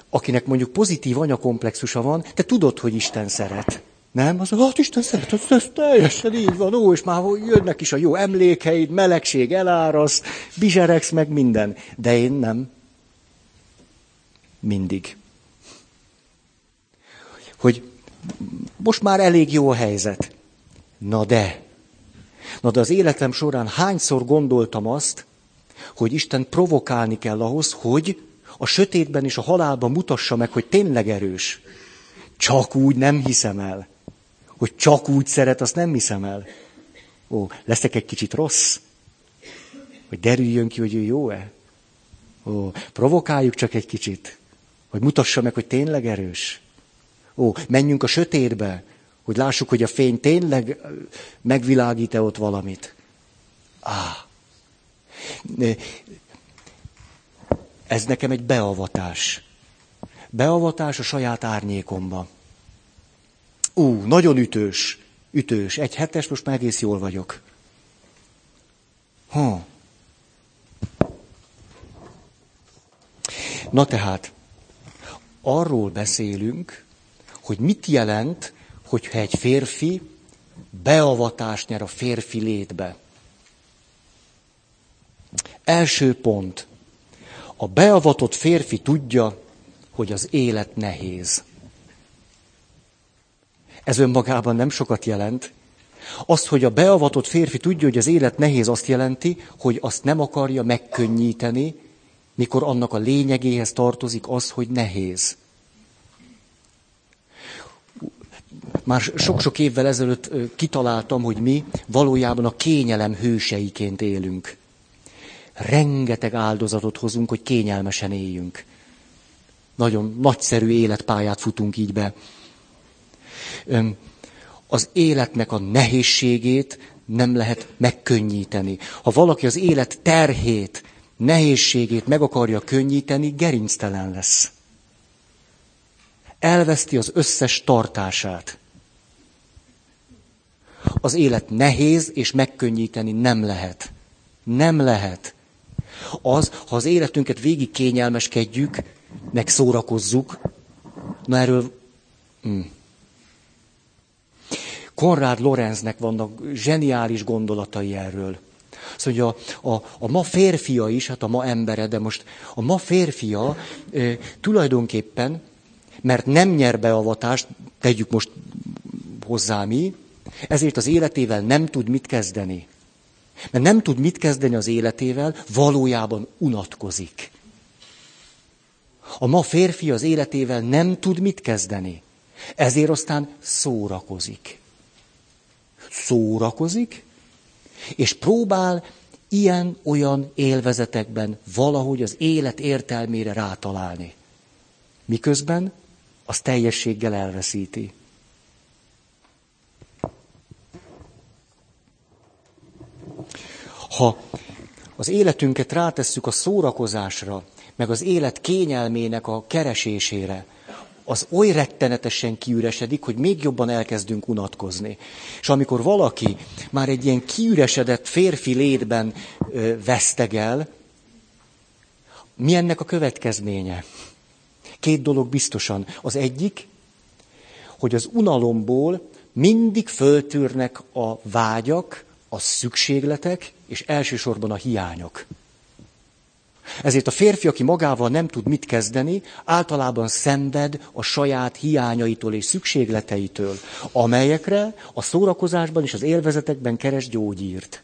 akinek mondjuk pozitív anyakomplexusa van, te tudod, hogy Isten szeret. Nem? Az, hát Isten szeret, ez, ez teljesen így van, ó, és már jönnek is a jó emlékeid, melegség elárasz, bizseregsz meg minden. De én nem. Mindig hogy most már elég jó a helyzet. Na de, na de az életem során hányszor gondoltam azt, hogy Isten provokálni kell ahhoz, hogy a sötétben és a halálban mutassa meg, hogy tényleg erős. Csak úgy nem hiszem el. Hogy csak úgy szeret, azt nem hiszem el. Ó, leszek egy kicsit rossz? Hogy derüljön ki, hogy ő jó-e? Ó, provokáljuk csak egy kicsit. Hogy mutassa meg, hogy tényleg erős. Ó, menjünk a sötétbe, hogy lássuk, hogy a fény tényleg megvilágít-e ott valamit. Ah. Ez nekem egy beavatás. Beavatás a saját árnyékomba. Ú, nagyon ütős, ütős. Egy hetes, most már egész jól vagyok. Ha. Na tehát, arról beszélünk, hogy mit jelent, hogyha egy férfi beavatást nyer a férfi létbe. Első pont. A beavatott férfi tudja, hogy az élet nehéz. Ez önmagában nem sokat jelent. Azt, hogy a beavatott férfi tudja, hogy az élet nehéz, azt jelenti, hogy azt nem akarja megkönnyíteni, mikor annak a lényegéhez tartozik az, hogy nehéz. már sok-sok évvel ezelőtt kitaláltam, hogy mi valójában a kényelem hőseiként élünk. Rengeteg áldozatot hozunk, hogy kényelmesen éljünk. Nagyon nagyszerű életpályát futunk így be. Az életnek a nehézségét nem lehet megkönnyíteni. Ha valaki az élet terhét, nehézségét meg akarja könnyíteni, gerinctelen lesz. Elveszti az összes tartását. Az élet nehéz, és megkönnyíteni nem lehet. Nem lehet. Az, ha az életünket végig kényelmeskedjük, meg szórakozzuk, na erről... Mm. Konrád Lorenznek vannak zseniális gondolatai erről. Azt mondja, a, a, a ma férfia is, hát a ma embere, de most a ma férfia e, tulajdonképpen, mert nem nyer beavatást, tegyük most hozzá mi, ezért az életével nem tud mit kezdeni. Mert nem tud mit kezdeni az életével, valójában unatkozik. A ma férfi az életével nem tud mit kezdeni. Ezért aztán szórakozik. Szórakozik, és próbál ilyen-olyan élvezetekben valahogy az élet értelmére rátalálni. Miközben az teljességgel elveszíti. Ha az életünket rátesszük a szórakozásra, meg az élet kényelmének a keresésére, az oly rettenetesen kiüresedik, hogy még jobban elkezdünk unatkozni. És amikor valaki már egy ilyen kiüresedett férfi létben ö, vesztegel, mi ennek a következménye? Két dolog biztosan. Az egyik, hogy az unalomból mindig föltűrnek a vágyak, a szükségletek, és elsősorban a hiányok. Ezért a férfi, aki magával nem tud mit kezdeni, általában szenved a saját hiányaitól és szükségleteitől, amelyekre a szórakozásban és az élvezetekben keres gyógyírt.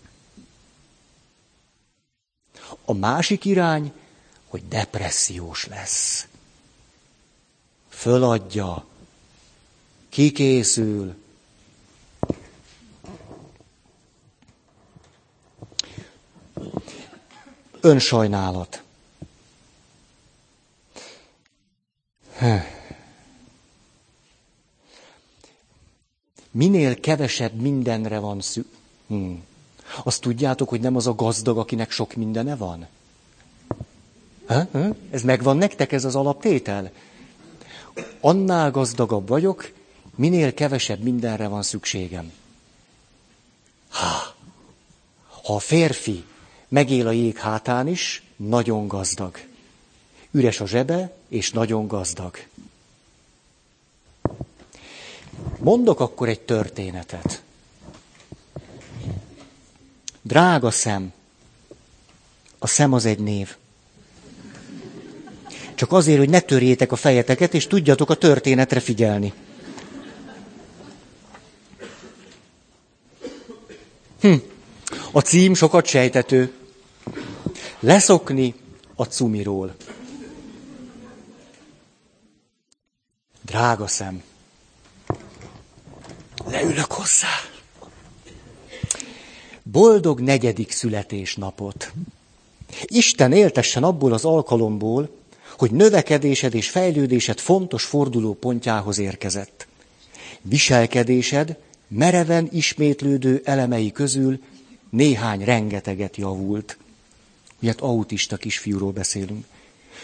A másik irány, hogy depressziós lesz. Föladja, kikészül, önsajnálat. Minél kevesebb mindenre van szü... Hmm. Azt tudjátok, hogy nem az a gazdag, akinek sok mindene van? Ha? Ha? Ez megvan nektek, ez az alaptétel? Annál gazdagabb vagyok, minél kevesebb mindenre van szükségem. Ha, ha a férfi Megél a jég hátán is, nagyon gazdag. Üres a zsebe, és nagyon gazdag. Mondok akkor egy történetet. Drága szem. A szem az egy név. Csak azért, hogy ne törjétek a fejeteket, és tudjatok a történetre figyelni. Hm. A cím sokat sejtető. Leszokni a cumiról. Drága szem, leülök hozzá. Boldog negyedik születésnapot. Isten éltessen abból az alkalomból, hogy növekedésed és fejlődésed fontos forduló pontjához érkezett. Viselkedésed mereven ismétlődő elemei közül néhány rengeteget javult. Ilyet autista kisfiúról beszélünk.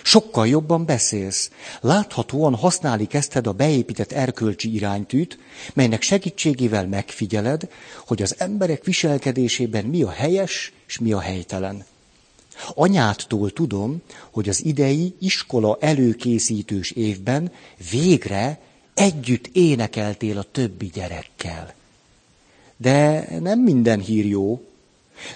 Sokkal jobban beszélsz. Láthatóan használni kezdted a beépített erkölcsi iránytűt, melynek segítségével megfigyeled, hogy az emberek viselkedésében mi a helyes és mi a helytelen. Anyától tudom, hogy az idei iskola előkészítős évben végre együtt énekeltél a többi gyerekkel. De nem minden hír jó.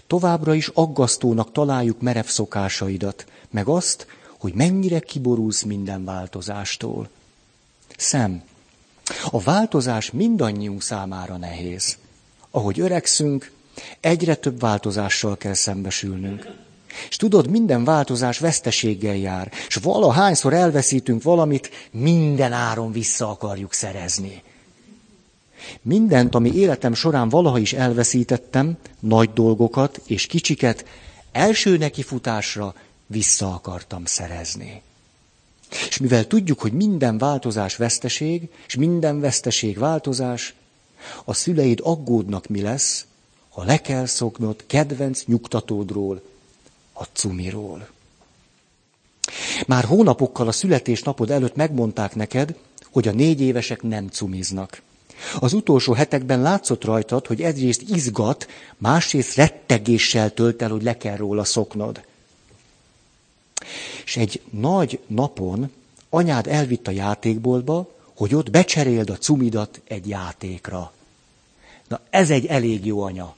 Továbbra is aggasztónak találjuk merev szokásaidat, meg azt, hogy mennyire kiborulsz minden változástól. Szem. A változás mindannyiunk számára nehéz. Ahogy öregszünk, egyre több változással kell szembesülnünk. És tudod, minden változás veszteséggel jár, és valahányszor elveszítünk valamit, minden áron vissza akarjuk szerezni. Mindent, ami életem során valaha is elveszítettem, nagy dolgokat és kicsiket, első nekifutásra vissza akartam szerezni. És mivel tudjuk, hogy minden változás veszteség, és minden veszteség változás, a szüleid aggódnak, mi lesz, ha le kell szoknod kedvenc nyugtatódról, a cumiról. Már hónapokkal a születésnapod előtt megmondták neked, hogy a négy évesek nem cumiznak. Az utolsó hetekben látszott rajtad, hogy egyrészt izgat, másrészt rettegéssel tölt el, hogy le kell róla szoknod. És egy nagy napon anyád elvitt a játékboltba, hogy ott becseréld a cumidat egy játékra. Na ez egy elég jó anya.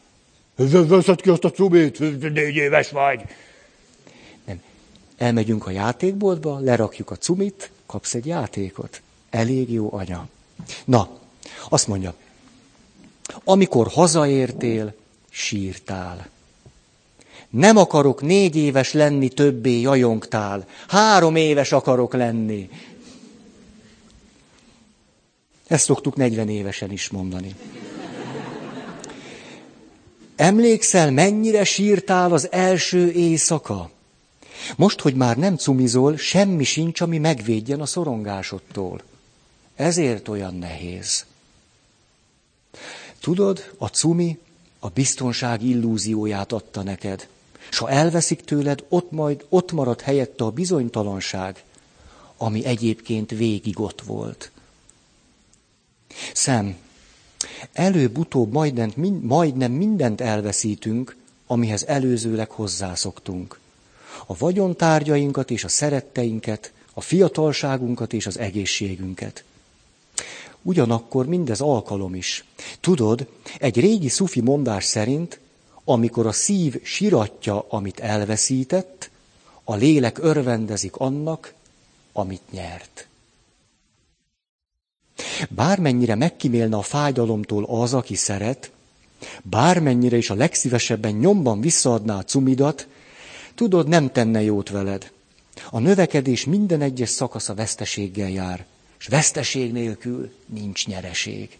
Veszed ki azt a cumit, négy éves vagy. Nem. Elmegyünk a játékboltba, lerakjuk a cumit, kapsz egy játékot. Elég jó anya. Na, azt mondja, amikor hazaértél, sírtál. Nem akarok négy éves lenni, többé jajongtál. Három éves akarok lenni. Ezt szoktuk 40 évesen is mondani. Emlékszel, mennyire sírtál az első éjszaka? Most, hogy már nem cumizol, semmi sincs, ami megvédjen a szorongásodtól. Ezért olyan nehéz. Tudod, a cumi a biztonság illúzióját adta neked. S ha elveszik tőled, ott majd ott marad helyette a bizonytalanság, ami egyébként végig ott volt. Szem, előbb-utóbb majdnem, majdnem mindent elveszítünk, amihez előzőleg hozzászoktunk. A vagyontárgyainkat és a szeretteinket, a fiatalságunkat és az egészségünket. Ugyanakkor mindez alkalom is. Tudod, egy régi szufi mondás szerint, amikor a szív siratja, amit elveszített, a lélek örvendezik annak, amit nyert. Bármennyire megkímélne a fájdalomtól az, aki szeret, bármennyire is a legszívesebben nyomban visszaadná a cumidat, tudod, nem tenne jót veled. A növekedés minden egyes szakasza veszteséggel jár, és veszteség nélkül nincs nyereség.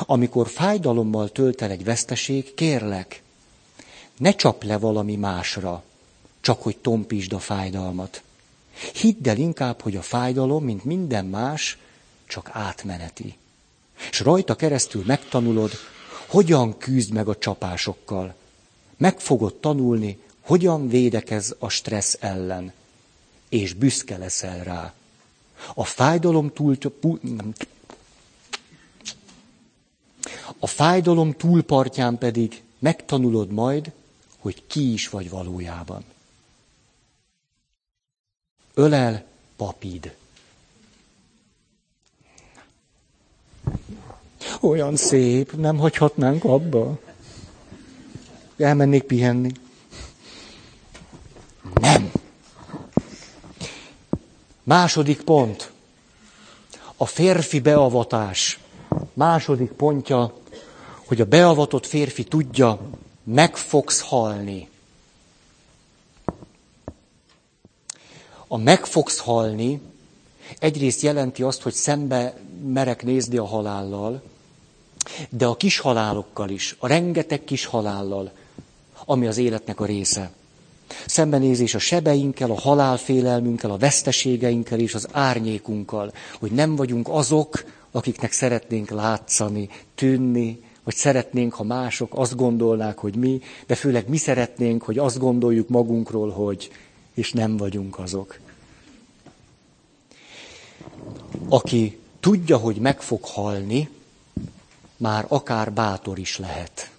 Amikor fájdalommal tölt el egy veszteség, kérlek, ne csap le valami másra, csak hogy tompítsd a fájdalmat. Hidd el inkább, hogy a fájdalom, mint minden más, csak átmeneti. És rajta keresztül megtanulod, hogyan küzd meg a csapásokkal. Meg fogod tanulni, hogyan védekez a stressz ellen. És büszke leszel rá. A fájdalom túl... A fájdalom túlpartján pedig megtanulod majd, hogy ki is vagy valójában. Ölel papid. Olyan szép, nem hagyhatnánk abba? Elmennék pihenni. Nem. Második pont. A férfi beavatás. Második pontja, hogy a beavatott férfi tudja, meg fogsz halni. A meg fogsz halni egyrészt jelenti azt, hogy szembe merek nézni a halállal, de a kis halálokkal is, a rengeteg kis halállal, ami az életnek a része. Szembenézés a sebeinkkel, a halálfélelmünkkel, a veszteségeinkkel és az árnyékunkkal, hogy nem vagyunk azok, akiknek szeretnénk látszani, tűnni, vagy szeretnénk, ha mások azt gondolnák, hogy mi, de főleg mi szeretnénk, hogy azt gondoljuk magunkról, hogy, és nem vagyunk azok. Aki tudja, hogy meg fog halni, már akár bátor is lehet.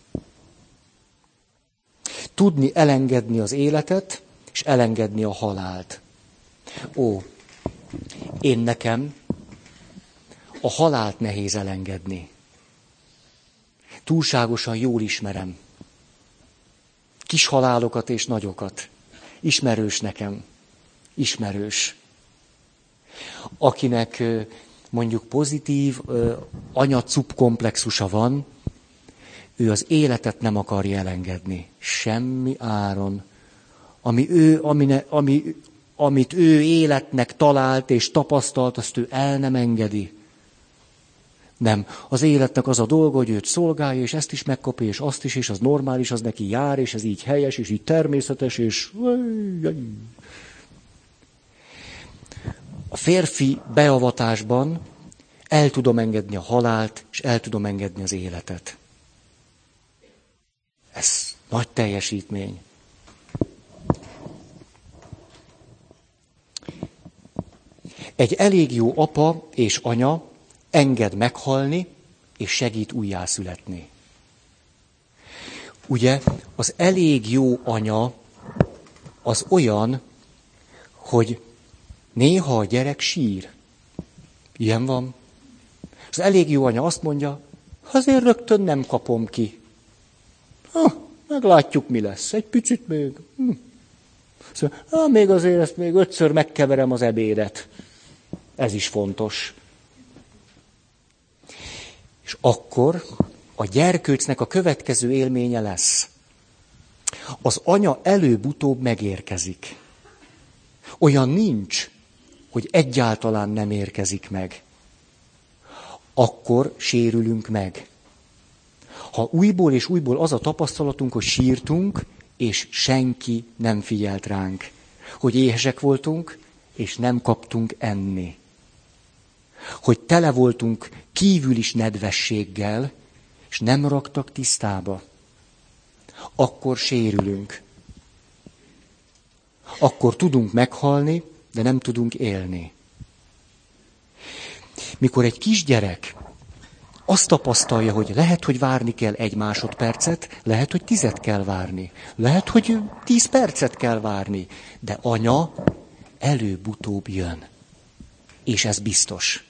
Tudni elengedni az életet, és elengedni a halált. Ó, én nekem a halált nehéz elengedni. Túlságosan jól ismerem. Kis halálokat és nagyokat. Ismerős nekem. Ismerős. Akinek mondjuk pozitív anyacup komplexusa van, ő az életet nem akarja elengedni. Semmi áron. Ami ő, amine, ami, amit ő életnek talált és tapasztalt, azt ő el nem engedi. Nem. Az életnek az a dolga, hogy őt szolgálja, és ezt is megkapja, és azt is, és az normális, az neki jár, és ez így helyes, és így természetes, és... A férfi beavatásban el tudom engedni a halált, és el tudom engedni az életet. Nagy teljesítmény. Egy elég jó apa és anya enged meghalni, és segít újjászületni. Ugye az elég jó anya az olyan, hogy néha a gyerek sír. Ilyen van. Az elég jó anya azt mondja, azért rögtön nem kapom ki. Meglátjuk, mi lesz. Egy picit még. Hm. Szóval, ah, még azért ezt még ötször megkeverem az ebédet. Ez is fontos. És akkor a gyerkőcnek a következő élménye lesz. Az anya előbb-utóbb megérkezik. Olyan nincs, hogy egyáltalán nem érkezik meg. Akkor sérülünk meg. Ha újból és újból az a tapasztalatunk, hogy sírtunk, és senki nem figyelt ránk. Hogy éhesek voltunk, és nem kaptunk enni. Hogy tele voltunk kívül is nedvességgel, és nem raktak tisztába. Akkor sérülünk. Akkor tudunk meghalni, de nem tudunk élni. Mikor egy kisgyerek azt tapasztalja, hogy lehet, hogy várni kell egy másodpercet, lehet, hogy tizet kell várni, lehet, hogy tíz percet kell várni, de anya előbb-utóbb jön. És ez biztos.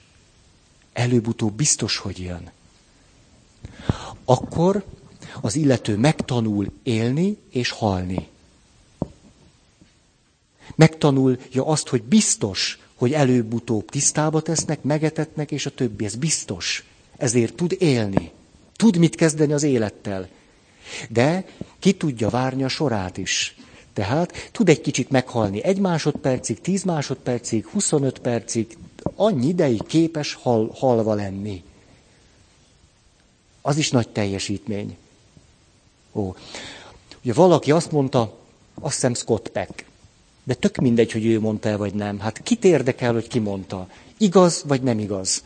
Előbb-utóbb biztos, hogy jön. Akkor az illető megtanul élni és halni. Megtanulja azt, hogy biztos, hogy előbb-utóbb tisztába tesznek, megetetnek, és a többi. Ez biztos ezért tud élni. Tud mit kezdeni az élettel. De ki tudja várni a sorát is. Tehát tud egy kicsit meghalni egy másodpercig, tíz másodpercig, 25 percig, annyi ideig képes hal, halva lenni. Az is nagy teljesítmény. Ó. Ugye valaki azt mondta, azt hiszem Scott Peck, de tök mindegy, hogy ő mondta vagy nem. Hát kit érdekel, hogy ki mondta? Igaz, vagy nem igaz?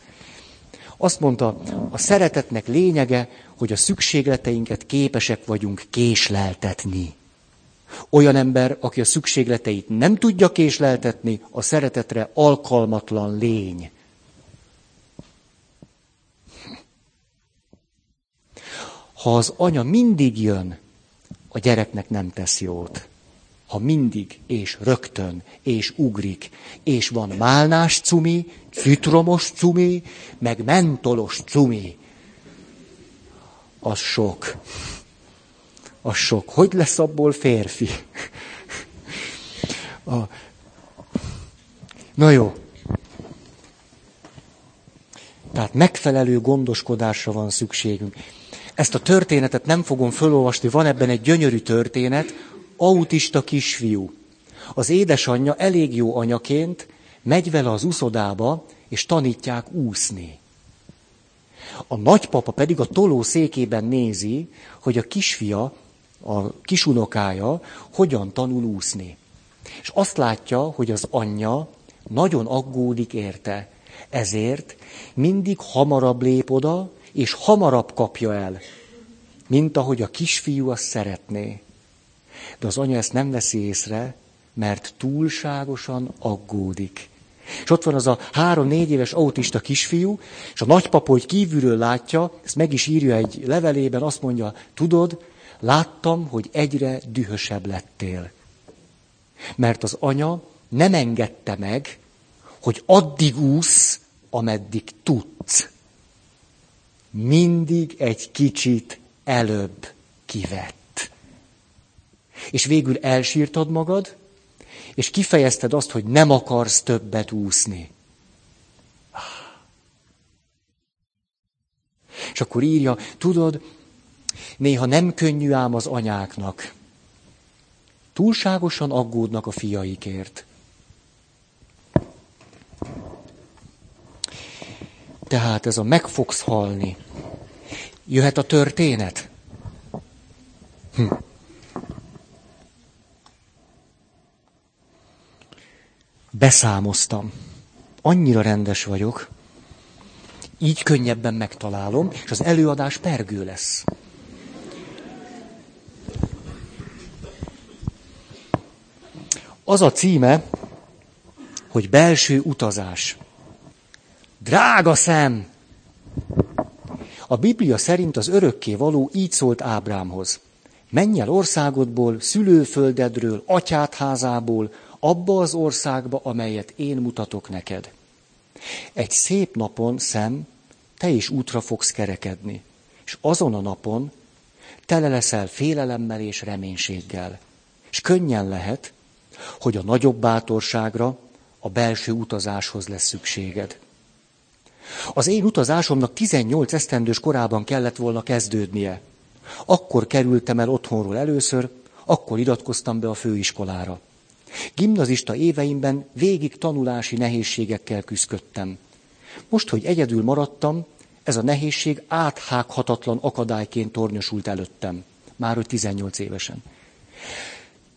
Azt mondta, a szeretetnek lényege, hogy a szükségleteinket képesek vagyunk késleltetni. Olyan ember, aki a szükségleteit nem tudja késleltetni, a szeretetre alkalmatlan lény. Ha az anya mindig jön, a gyereknek nem tesz jót ha mindig és rögtön és ugrik, és van málnás cumi, citromos cumi, meg mentolos cumi, az sok. Az sok. Hogy lesz abból férfi? A... Na jó. Tehát megfelelő gondoskodásra van szükségünk. Ezt a történetet nem fogom felolvasni, van ebben egy gyönyörű történet, autista kisfiú. Az édesanyja elég jó anyaként megy vele az uszodába, és tanítják úszni. A nagypapa pedig a toló székében nézi, hogy a kisfia, a kisunokája hogyan tanul úszni. És azt látja, hogy az anyja nagyon aggódik érte. Ezért mindig hamarabb lép oda, és hamarabb kapja el, mint ahogy a kisfiú azt szeretné. De az anya ezt nem veszi észre, mert túlságosan aggódik. És ott van az a három-négy éves autista kisfiú, és a nagypapa, hogy kívülről látja, ezt meg is írja egy levelében, azt mondja, tudod, láttam, hogy egyre dühösebb lettél. Mert az anya nem engedte meg, hogy addig úsz, ameddig tudsz. Mindig egy kicsit előbb kivett és végül elsírtad magad, és kifejezted azt, hogy nem akarsz többet úszni. És akkor írja, tudod, néha nem könnyű ám az anyáknak. Túlságosan aggódnak a fiaikért. Tehát ez a meg fogsz halni. Jöhet a történet? Hm. Beszámoztam. Annyira rendes vagyok, így könnyebben megtalálom, és az előadás pergő lesz. Az a címe, hogy belső utazás. Drága szem! A Biblia szerint az örökké való így szólt Ábrámhoz. Menj el országodból, szülőföldedről, atyát házából, abba az országba, amelyet én mutatok neked. Egy szép napon, szem, te is útra fogsz kerekedni. És azon a napon Tele leszel félelemmel és reménységgel. És könnyen lehet, hogy a nagyobb bátorságra, a belső utazáshoz lesz szükséged. Az én utazásomnak 18 esztendős korában kellett volna kezdődnie. Akkor kerültem el otthonról először, akkor iratkoztam be a főiskolára. Gimnazista éveimben végig tanulási nehézségekkel küzdöttem. Most, hogy egyedül maradtam, ez a nehézség áthághatatlan akadályként tornyosult előttem. Már hogy 18 évesen.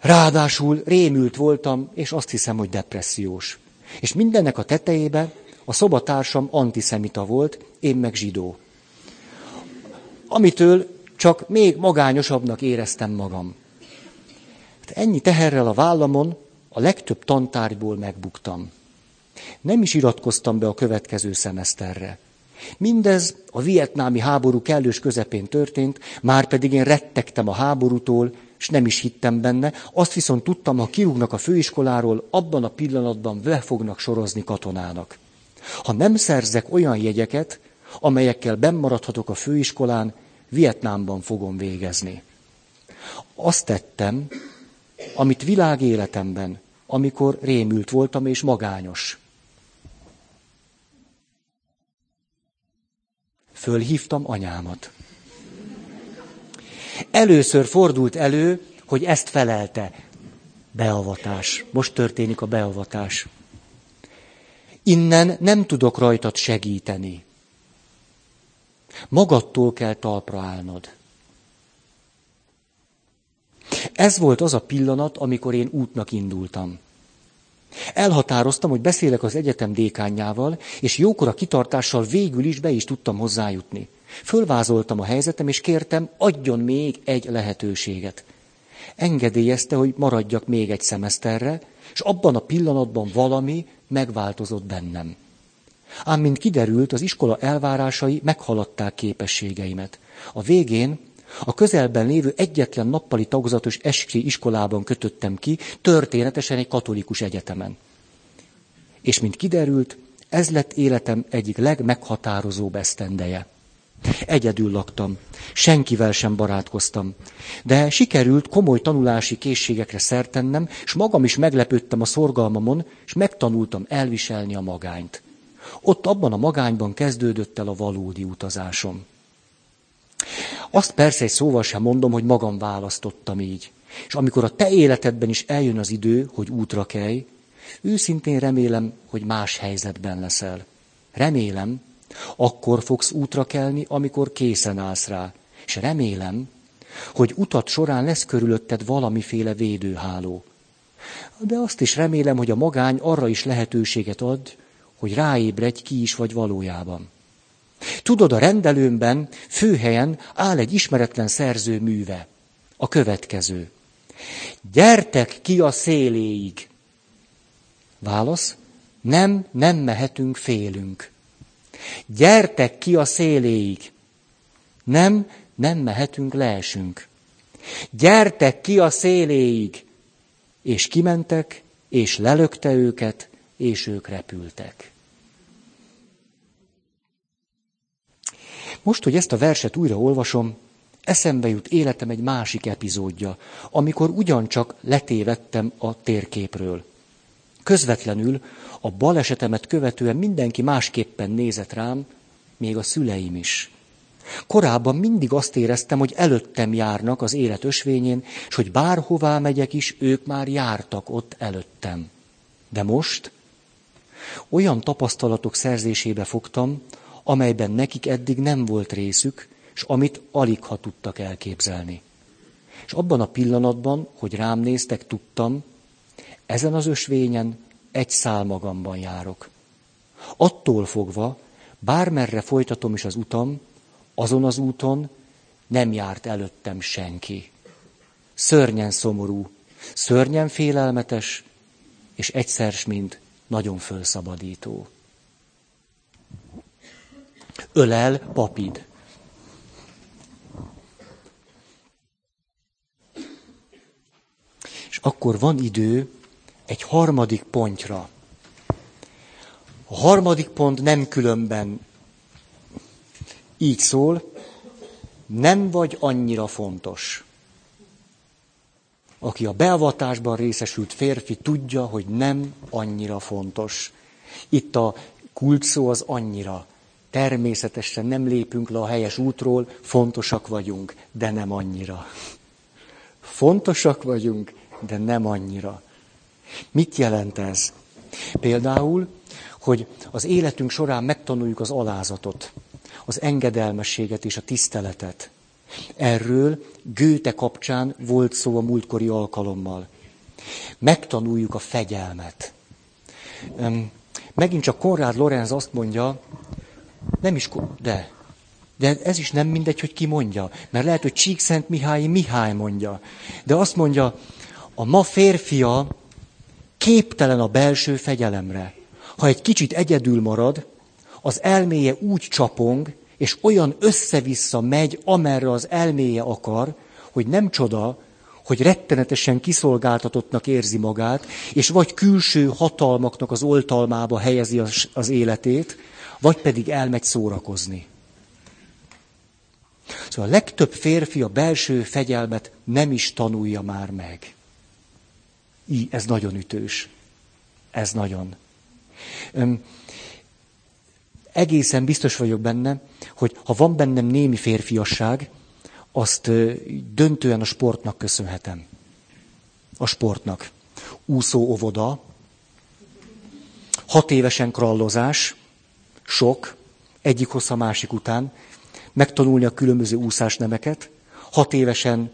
Ráadásul rémült voltam, és azt hiszem, hogy depressziós. És mindennek a tetejébe a szobatársam antiszemita volt, én meg zsidó. Amitől csak még magányosabbnak éreztem magam. Ennyi teherrel a vállamon a legtöbb tantárgyból megbuktam. Nem is iratkoztam be a következő szemeszterre. Mindez a vietnámi háború kellős közepén történt, már pedig én rettegtem a háborútól, és nem is hittem benne. Azt viszont tudtam, ha kirúgnak a főiskoláról, abban a pillanatban le fognak sorozni katonának. Ha nem szerzek olyan jegyeket, amelyekkel bennmaradhatok a főiskolán, Vietnámban fogom végezni. Azt tettem, amit világéletemben, amikor rémült voltam és magányos. Fölhívtam anyámat. Először fordult elő, hogy ezt felelte. Beavatás. Most történik a beavatás. Innen nem tudok rajtad segíteni. Magadtól kell talpra állnod. Ez volt az a pillanat, amikor én útnak indultam. Elhatároztam, hogy beszélek az egyetem dékányjával, és jókora kitartással végül is be is tudtam hozzájutni. Fölvázoltam a helyzetem, és kértem, adjon még egy lehetőséget. Engedélyezte, hogy maradjak még egy szemeszterre, és abban a pillanatban valami megváltozott bennem. Ám mint kiderült, az iskola elvárásai meghaladták képességeimet. A végén a közelben lévő egyetlen nappali tagozatos eskri iskolában kötöttem ki, történetesen egy katolikus egyetemen. És mint kiderült, ez lett életem egyik legmeghatározóbb esztendeje. Egyedül laktam, senkivel sem barátkoztam, de sikerült komoly tanulási készségekre szertennem, és magam is meglepődtem a szorgalmamon, és megtanultam elviselni a magányt. Ott abban a magányban kezdődött el a valódi utazásom. Azt persze egy szóval sem mondom, hogy magam választottam így. És amikor a te életedben is eljön az idő, hogy útra kelj, őszintén remélem, hogy más helyzetben leszel. Remélem, akkor fogsz útra kelni, amikor készen állsz rá. És remélem, hogy utat során lesz körülötted valamiféle védőháló. De azt is remélem, hogy a magány arra is lehetőséget ad, hogy ráébredj, ki is vagy valójában. Tudod, a rendelőmben főhelyen áll egy ismeretlen szerző műve. A következő. Gyertek ki a széléig. Válasz. Nem, nem mehetünk, félünk. Gyertek ki a széléig. Nem, nem mehetünk, leesünk. Gyertek ki a széléig. És kimentek, és lelökte őket, és ők repültek. Most, hogy ezt a verset újra olvasom, eszembe jut életem egy másik epizódja, amikor ugyancsak letévettem a térképről. Közvetlenül a balesetemet követően mindenki másképpen nézett rám, még a szüleim is. Korábban mindig azt éreztem, hogy előttem járnak az élet ösvényén, és hogy bárhová megyek is, ők már jártak ott előttem. De most olyan tapasztalatok szerzésébe fogtam, amelyben nekik eddig nem volt részük, és amit alig ha tudtak elképzelni. És abban a pillanatban, hogy rám néztek, tudtam, ezen az ösvényen egy szál magamban járok. Attól fogva, bármerre folytatom is az utam, azon az úton nem járt előttem senki. Szörnyen szomorú, szörnyen félelmetes, és egyszer mint nagyon fölszabadító. Ölel papid. És akkor van idő egy harmadik pontra. A harmadik pont nem különben így szól, nem vagy annyira fontos. Aki a beavatásban részesült férfi tudja, hogy nem annyira fontos. Itt a kult szó az annyira. Természetesen nem lépünk le a helyes útról, fontosak vagyunk, de nem annyira. Fontosak vagyunk, de nem annyira. Mit jelent ez? Például, hogy az életünk során megtanuljuk az alázatot, az engedelmességet és a tiszteletet. Erről Gőte kapcsán volt szó a múltkori alkalommal. Megtanuljuk a fegyelmet. Megint csak Konrád Lorenz azt mondja, nem is, de, de ez is nem mindegy, hogy ki mondja. Mert lehet, hogy Csíkszent Mihály Mihály mondja. De azt mondja, a ma férfia képtelen a belső fegyelemre. Ha egy kicsit egyedül marad, az elméje úgy csapong, és olyan össze-vissza megy, amerre az elméje akar, hogy nem csoda, hogy rettenetesen kiszolgáltatottnak érzi magát, és vagy külső hatalmaknak az oltalmába helyezi az, életét, vagy pedig elmegy szórakozni. Szóval a legtöbb férfi a belső fegyelmet nem is tanulja már meg. Így, ez nagyon ütős. Ez nagyon. Öm, egészen biztos vagyok benne, hogy ha van bennem némi férfiasság, azt döntően a sportnak köszönhetem. A sportnak. Úszó óvoda, hat évesen krallozás, sok, egyik hossza másik után, megtanulni a különböző úszásnemeket, hat évesen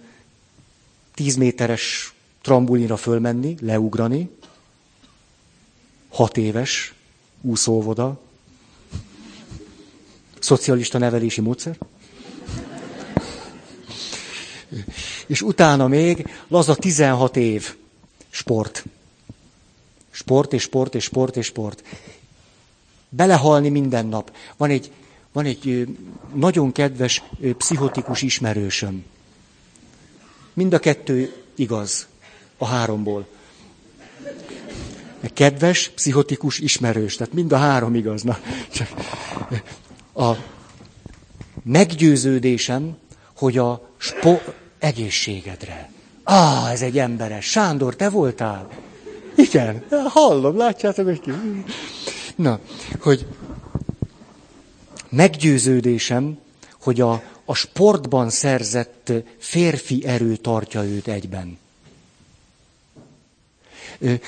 tíz méteres trambulinra fölmenni, leugrani, hat éves úszóvoda, szocialista nevelési módszer, és utána még laza 16 év sport. Sport és sport és sport és sport. Belehalni minden nap. Van egy, van egy nagyon kedves pszichotikus ismerősöm. Mind a kettő igaz a háromból. Kedves, pszichotikus, ismerős. Tehát mind a három igaz. Na, csak a meggyőződésem, hogy a spo- egészségedre. Á, ez egy emberes. Sándor, te voltál? Igen, hallom, látjátok, hogy ki. Na, hogy meggyőződésem, hogy a, a sportban szerzett férfi erő tartja őt egyben.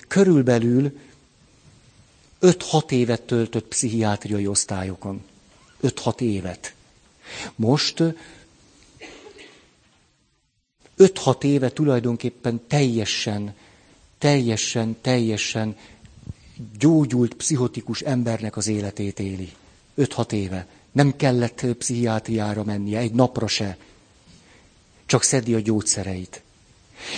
Körülbelül 5-6 évet töltött pszichiátriai osztályokon. 5-6 évet. Most 5-6 éve tulajdonképpen teljesen, teljesen, teljesen gyógyult pszichotikus embernek az életét éli. 5-6 éve. Nem kellett pszichiátriára mennie, egy napra se. Csak szedi a gyógyszereit.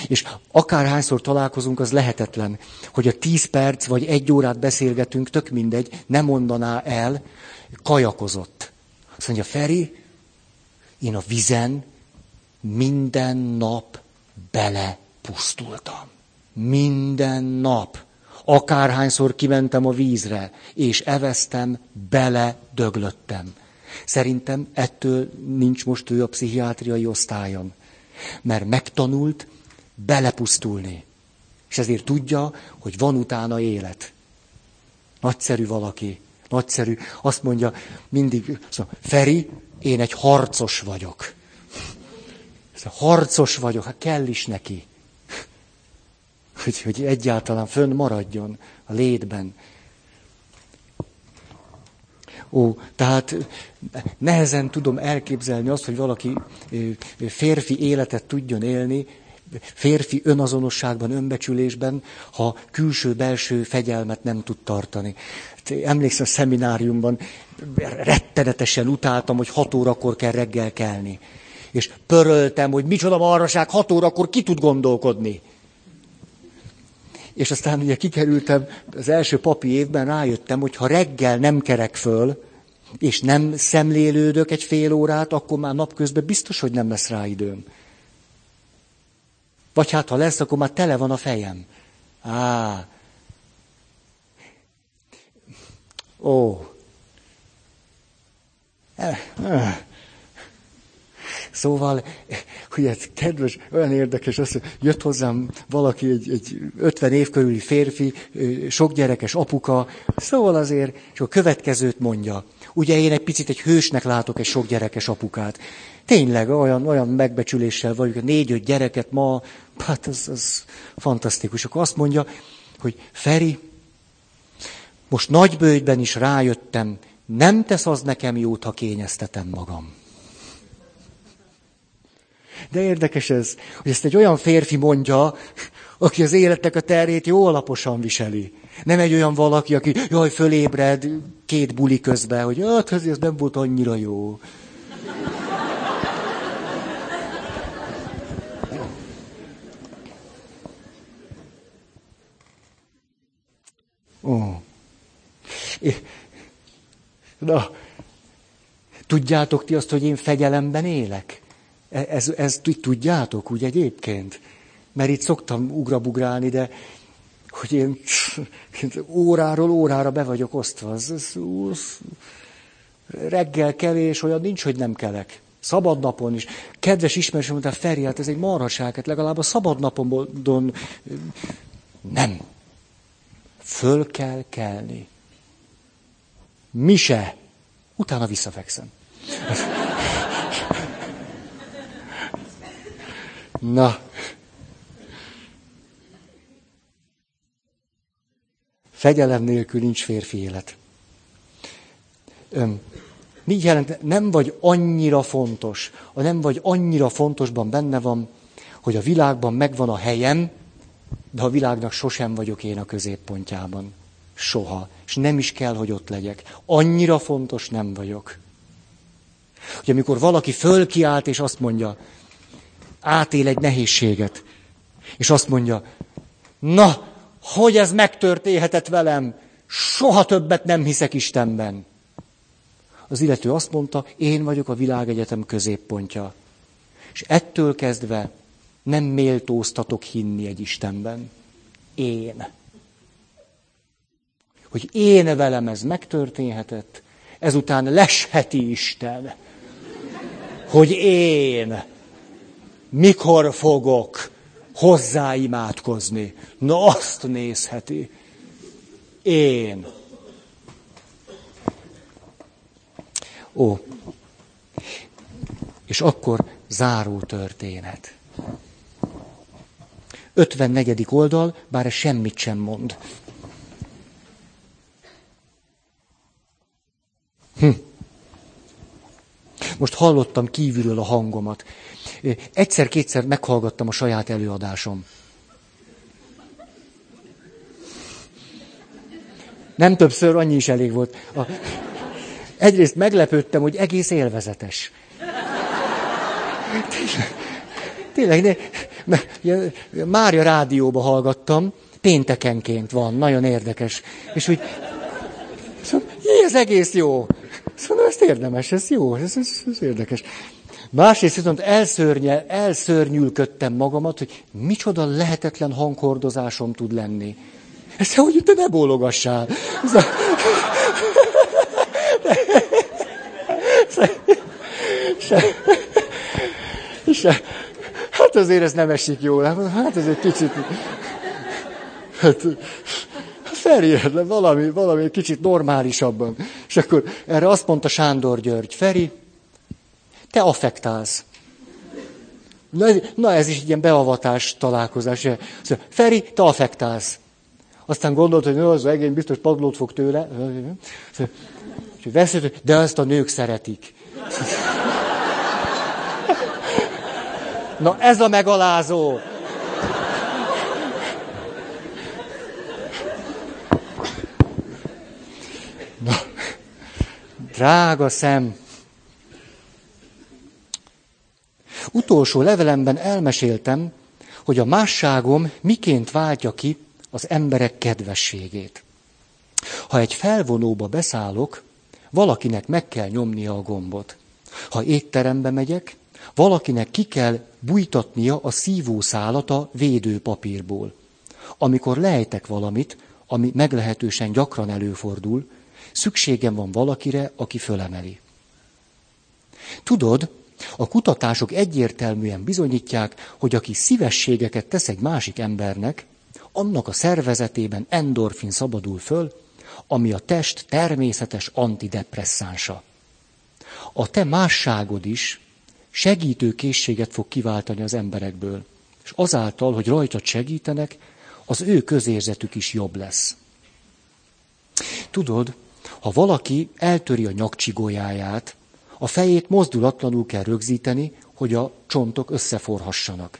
És akárhányszor találkozunk, az lehetetlen, hogy a tíz perc vagy egy órát beszélgetünk, tök mindegy, nem mondaná el, kajakozott. Azt mondja, Feri, én a vizen minden nap belepusztultam. Minden nap. Akárhányszor kimentem a vízre, és eveztem, bele döglöttem. Szerintem ettől nincs most ő a pszichiátriai osztályon. Mert megtanult belepusztulni. És ezért tudja, hogy van utána élet. Nagyszerű valaki. Nagyszerű. Azt mondja mindig, szóval, Feri, én egy harcos vagyok. Szóval, harcos vagyok, hát kell is neki. Hogy, hogy egyáltalán fönn maradjon a létben. Ó, tehát nehezen tudom elképzelni azt, hogy valaki férfi életet tudjon élni, férfi önazonosságban, önbecsülésben, ha külső-belső fegyelmet nem tud tartani. Emlékszem, a szemináriumban rettenetesen utáltam, hogy hat órakor kell reggel kelni. És pöröltem, hogy micsoda marraság, hat órakor ki tud gondolkodni. És aztán ugye kikerültem az első papi évben, rájöttem, hogy ha reggel nem kerek föl, és nem szemlélődök egy fél órát, akkor már napközben biztos, hogy nem lesz rá időm. Vagy hát, ha lesz, akkor már tele van a fejem. Á. Ó. Szóval, hogy ez kedves, olyan érdekes, az, hogy jött hozzám valaki, egy, egy 50 év körüli férfi, sok gyerekes apuka, szóval azért, és a következőt mondja. Ugye én egy picit egy hősnek látok egy sok gyerekes apukát. Tényleg olyan, olyan megbecsüléssel vagyok, négy-öt gyereket ma, hát az, az fantasztikus. Akkor azt mondja, hogy Feri, most nagybőjben is rájöttem, nem tesz az nekem jót, ha kényeztetem magam. De érdekes ez, hogy ezt egy olyan férfi mondja, aki az életnek a terét jó alaposan viseli. Nem egy olyan valaki, aki jaj, fölébred két buli közben, hogy hát ez nem volt annyira jó. Ó. Na, tudjátok ti azt, hogy én fegyelemben élek? E, ez, ez tudjátok, úgy egyébként? Mert itt szoktam ugrabugrálni, de hogy én óráról órára be vagyok osztva. Az, az, az, reggel kevés, olyan nincs, hogy nem kelek. Szabad napon is. Kedves ismerősöm mondta, Feri, hát ez egy marhaság, hát legalább a szabad napon nem. Föl kell kelni. Mi. Utána visszafekszem. Na. Fegyelem nélkül nincs férfi élet. Öm, mi jelent? Nem vagy annyira fontos. A nem vagy annyira fontosban benne van, hogy a világban megvan a helyem, de a világnak sosem vagyok én a középpontjában. Soha. És nem is kell, hogy ott legyek. Annyira fontos nem vagyok. Hogy amikor valaki fölkiált és azt mondja, átél egy nehézséget, és azt mondja, na, hogy ez megtörténhetett velem, soha többet nem hiszek Istenben. Az illető azt mondta, én vagyok a világegyetem középpontja. És ettől kezdve nem méltóztatok hinni egy Istenben. Én. Hogy én velem ez megtörténhetett, ezután lesheti Isten. Hogy én mikor fogok hozzáimádkozni. Na azt nézheti. Én. Ó. És akkor záró történet. 54. oldal, bár ez semmit sem mond. Hm. Most hallottam kívülről a hangomat. Egyszer-kétszer meghallgattam a saját előadásom. Nem többször, annyi is elég volt. A... Egyrészt meglepődtem, hogy egész élvezetes. Tényleg, tényleg ne, Mária rádióba hallgattam, péntekenként van, nagyon érdekes. És úgy, szóval, ez egész jó. Szóval ezt érdemes, ez jó, ez, ez, ez érdekes. Másrészt viszont elszörnyel, elszörnyülködtem magamat, hogy micsoda lehetetlen hanghordozásom tud lenni. Ezt hogy te ne bólogassál. Se, se, hát azért ez nem esik jól. Hát ez egy kicsit... Hát, Feri, valami, valami egy kicsit normálisabban. És akkor erre azt mondta Sándor György, Feri, te affektálsz. Na, na ez is ilyen beavatás találkozás. Szóval, Feri, te affektálsz. Aztán gondolt, hogy az egény biztos padlót fog tőle. Szóval, de ezt a nők szeretik. Na ez a megalázó. Na, drága szem, Utolsó levelemben elmeséltem, hogy a másságom miként váltja ki az emberek kedvességét. Ha egy felvonóba beszállok, valakinek meg kell nyomnia a gombot. Ha étterembe megyek, valakinek ki kell bújtatnia a szívószálat a védőpapírból. Amikor lejtek valamit, ami meglehetősen gyakran előfordul, szükségem van valakire, aki fölemeli. Tudod, A kutatások egyértelműen bizonyítják, hogy aki szívességeket tesz egy másik embernek, annak a szervezetében endorfin szabadul föl, ami a test természetes antidepresszánsa. A te másságod is segítő készséget fog kiváltani az emberekből, és azáltal, hogy rajtad segítenek, az ő közérzetük is jobb lesz. Tudod, ha valaki eltöri a nyakcsigójáját, a fejét mozdulatlanul kell rögzíteni, hogy a csontok összeforhassanak.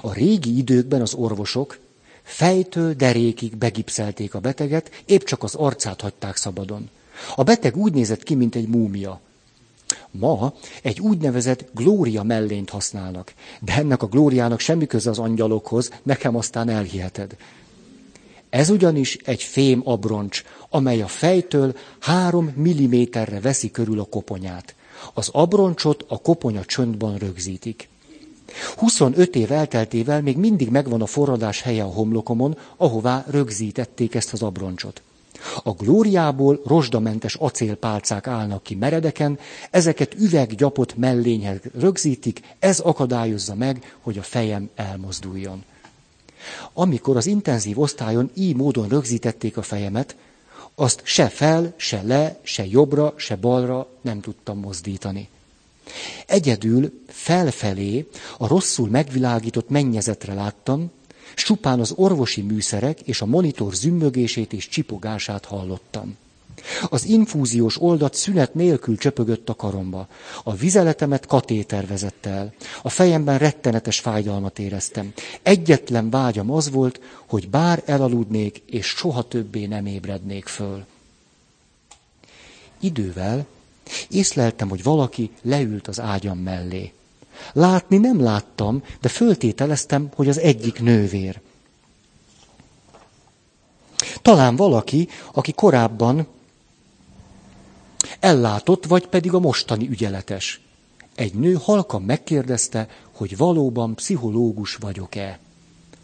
A régi időkben az orvosok fejtől derékig begipszelték a beteget, épp csak az arcát hagyták szabadon. A beteg úgy nézett ki, mint egy múmia. Ma egy úgynevezett glória mellényt használnak, de ennek a glóriának semmi köze az angyalokhoz, nekem aztán elhiheted. Ez ugyanis egy fém abroncs, amely a fejtől három milliméterre veszi körül a koponyát. Az abroncsot a koponya csöndban rögzítik. 25 év elteltével még mindig megvan a forradás helye a homlokomon, ahová rögzítették ezt az abroncsot. A glóriából rozsdamentes acélpálcák állnak ki meredeken, ezeket üveggyapot mellényhez rögzítik, ez akadályozza meg, hogy a fejem elmozduljon. Amikor az intenzív osztályon így módon rögzítették a fejemet, azt se fel, se le, se jobbra, se balra nem tudtam mozdítani. Egyedül felfelé a rosszul megvilágított mennyezetre láttam, Csupán az orvosi műszerek és a monitor zümmögését és csipogását hallottam. Az infúziós oldat szünet nélkül csöpögött a karomba. A vizeletemet katéter vezette el. A fejemben rettenetes fájdalmat éreztem. Egyetlen vágyam az volt, hogy bár elaludnék, és soha többé nem ébrednék föl. Idővel észleltem, hogy valaki leült az ágyam mellé. Látni nem láttam, de föltételeztem, hogy az egyik nővér. Talán valaki, aki korábban ellátott, vagy pedig a mostani ügyeletes. Egy nő halkan megkérdezte, hogy valóban pszichológus vagyok-e.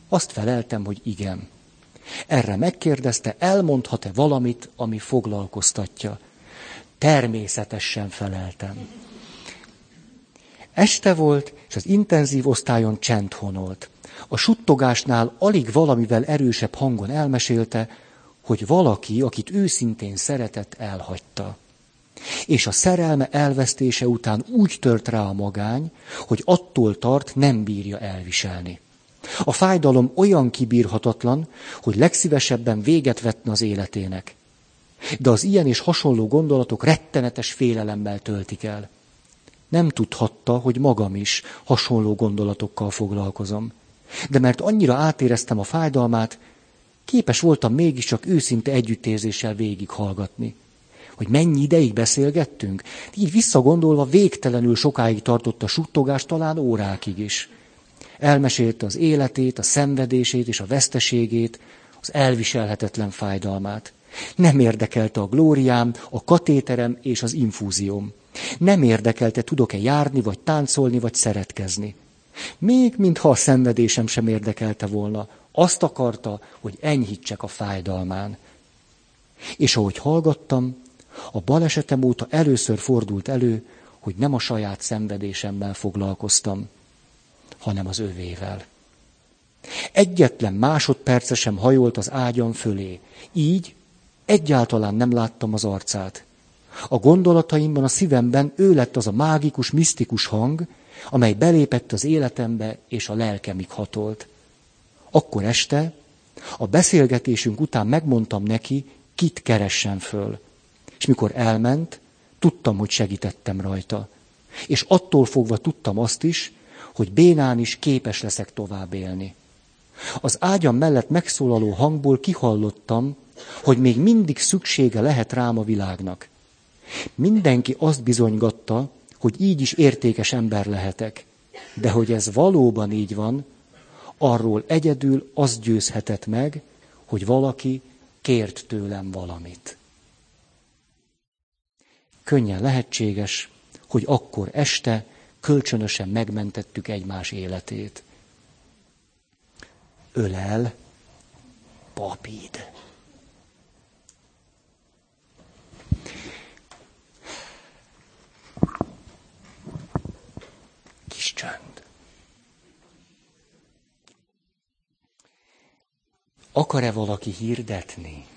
Azt feleltem, hogy igen. Erre megkérdezte, elmondhat-e valamit, ami foglalkoztatja. Természetesen feleltem. Este volt, és az intenzív osztályon csend honolt. A suttogásnál alig valamivel erősebb hangon elmesélte, hogy valaki, akit őszintén szeretett, elhagyta. És a szerelme elvesztése után úgy tört rá a magány, hogy attól tart, nem bírja elviselni. A fájdalom olyan kibírhatatlan, hogy legszívesebben véget vetne az életének. De az ilyen és hasonló gondolatok rettenetes félelemmel töltik el. Nem tudhatta, hogy magam is hasonló gondolatokkal foglalkozom. De mert annyira átéreztem a fájdalmát, képes voltam mégiscsak őszinte együttérzéssel végighallgatni. Hogy mennyi ideig beszélgettünk? Így visszagondolva végtelenül sokáig tartott a suttogás, talán órákig is. Elmesélte az életét, a szenvedését és a veszteségét, az elviselhetetlen fájdalmát. Nem érdekelte a glóriám, a katéterem és az infúzióm. Nem érdekelte, tudok-e járni, vagy táncolni, vagy szeretkezni. Még mintha a szenvedésem sem érdekelte volna. Azt akarta, hogy enyhítsek a fájdalmán. És ahogy hallgattam, a balesetem óta először fordult elő, hogy nem a saját szenvedésemmel foglalkoztam, hanem az övével. Egyetlen másodperce sem hajolt az ágyam fölé. Így egyáltalán nem láttam az arcát. A gondolataimban, a szívemben ő lett az a mágikus, misztikus hang, amely belépett az életembe és a lelkemig hatolt. Akkor este, a beszélgetésünk után megmondtam neki, kit keressen föl. És mikor elment, tudtam, hogy segítettem rajta. És attól fogva tudtam azt is, hogy bénán is képes leszek tovább élni. Az ágyam mellett megszólaló hangból kihallottam, hogy még mindig szüksége lehet rám a világnak. Mindenki azt bizonygatta, hogy így is értékes ember lehetek. De hogy ez valóban így van, arról egyedül az győzhetett meg, hogy valaki kért tőlem valamit könnyen lehetséges, hogy akkor este kölcsönösen megmentettük egymás életét. Ölel papíd. Kis csönd. Akar-e valaki hirdetni?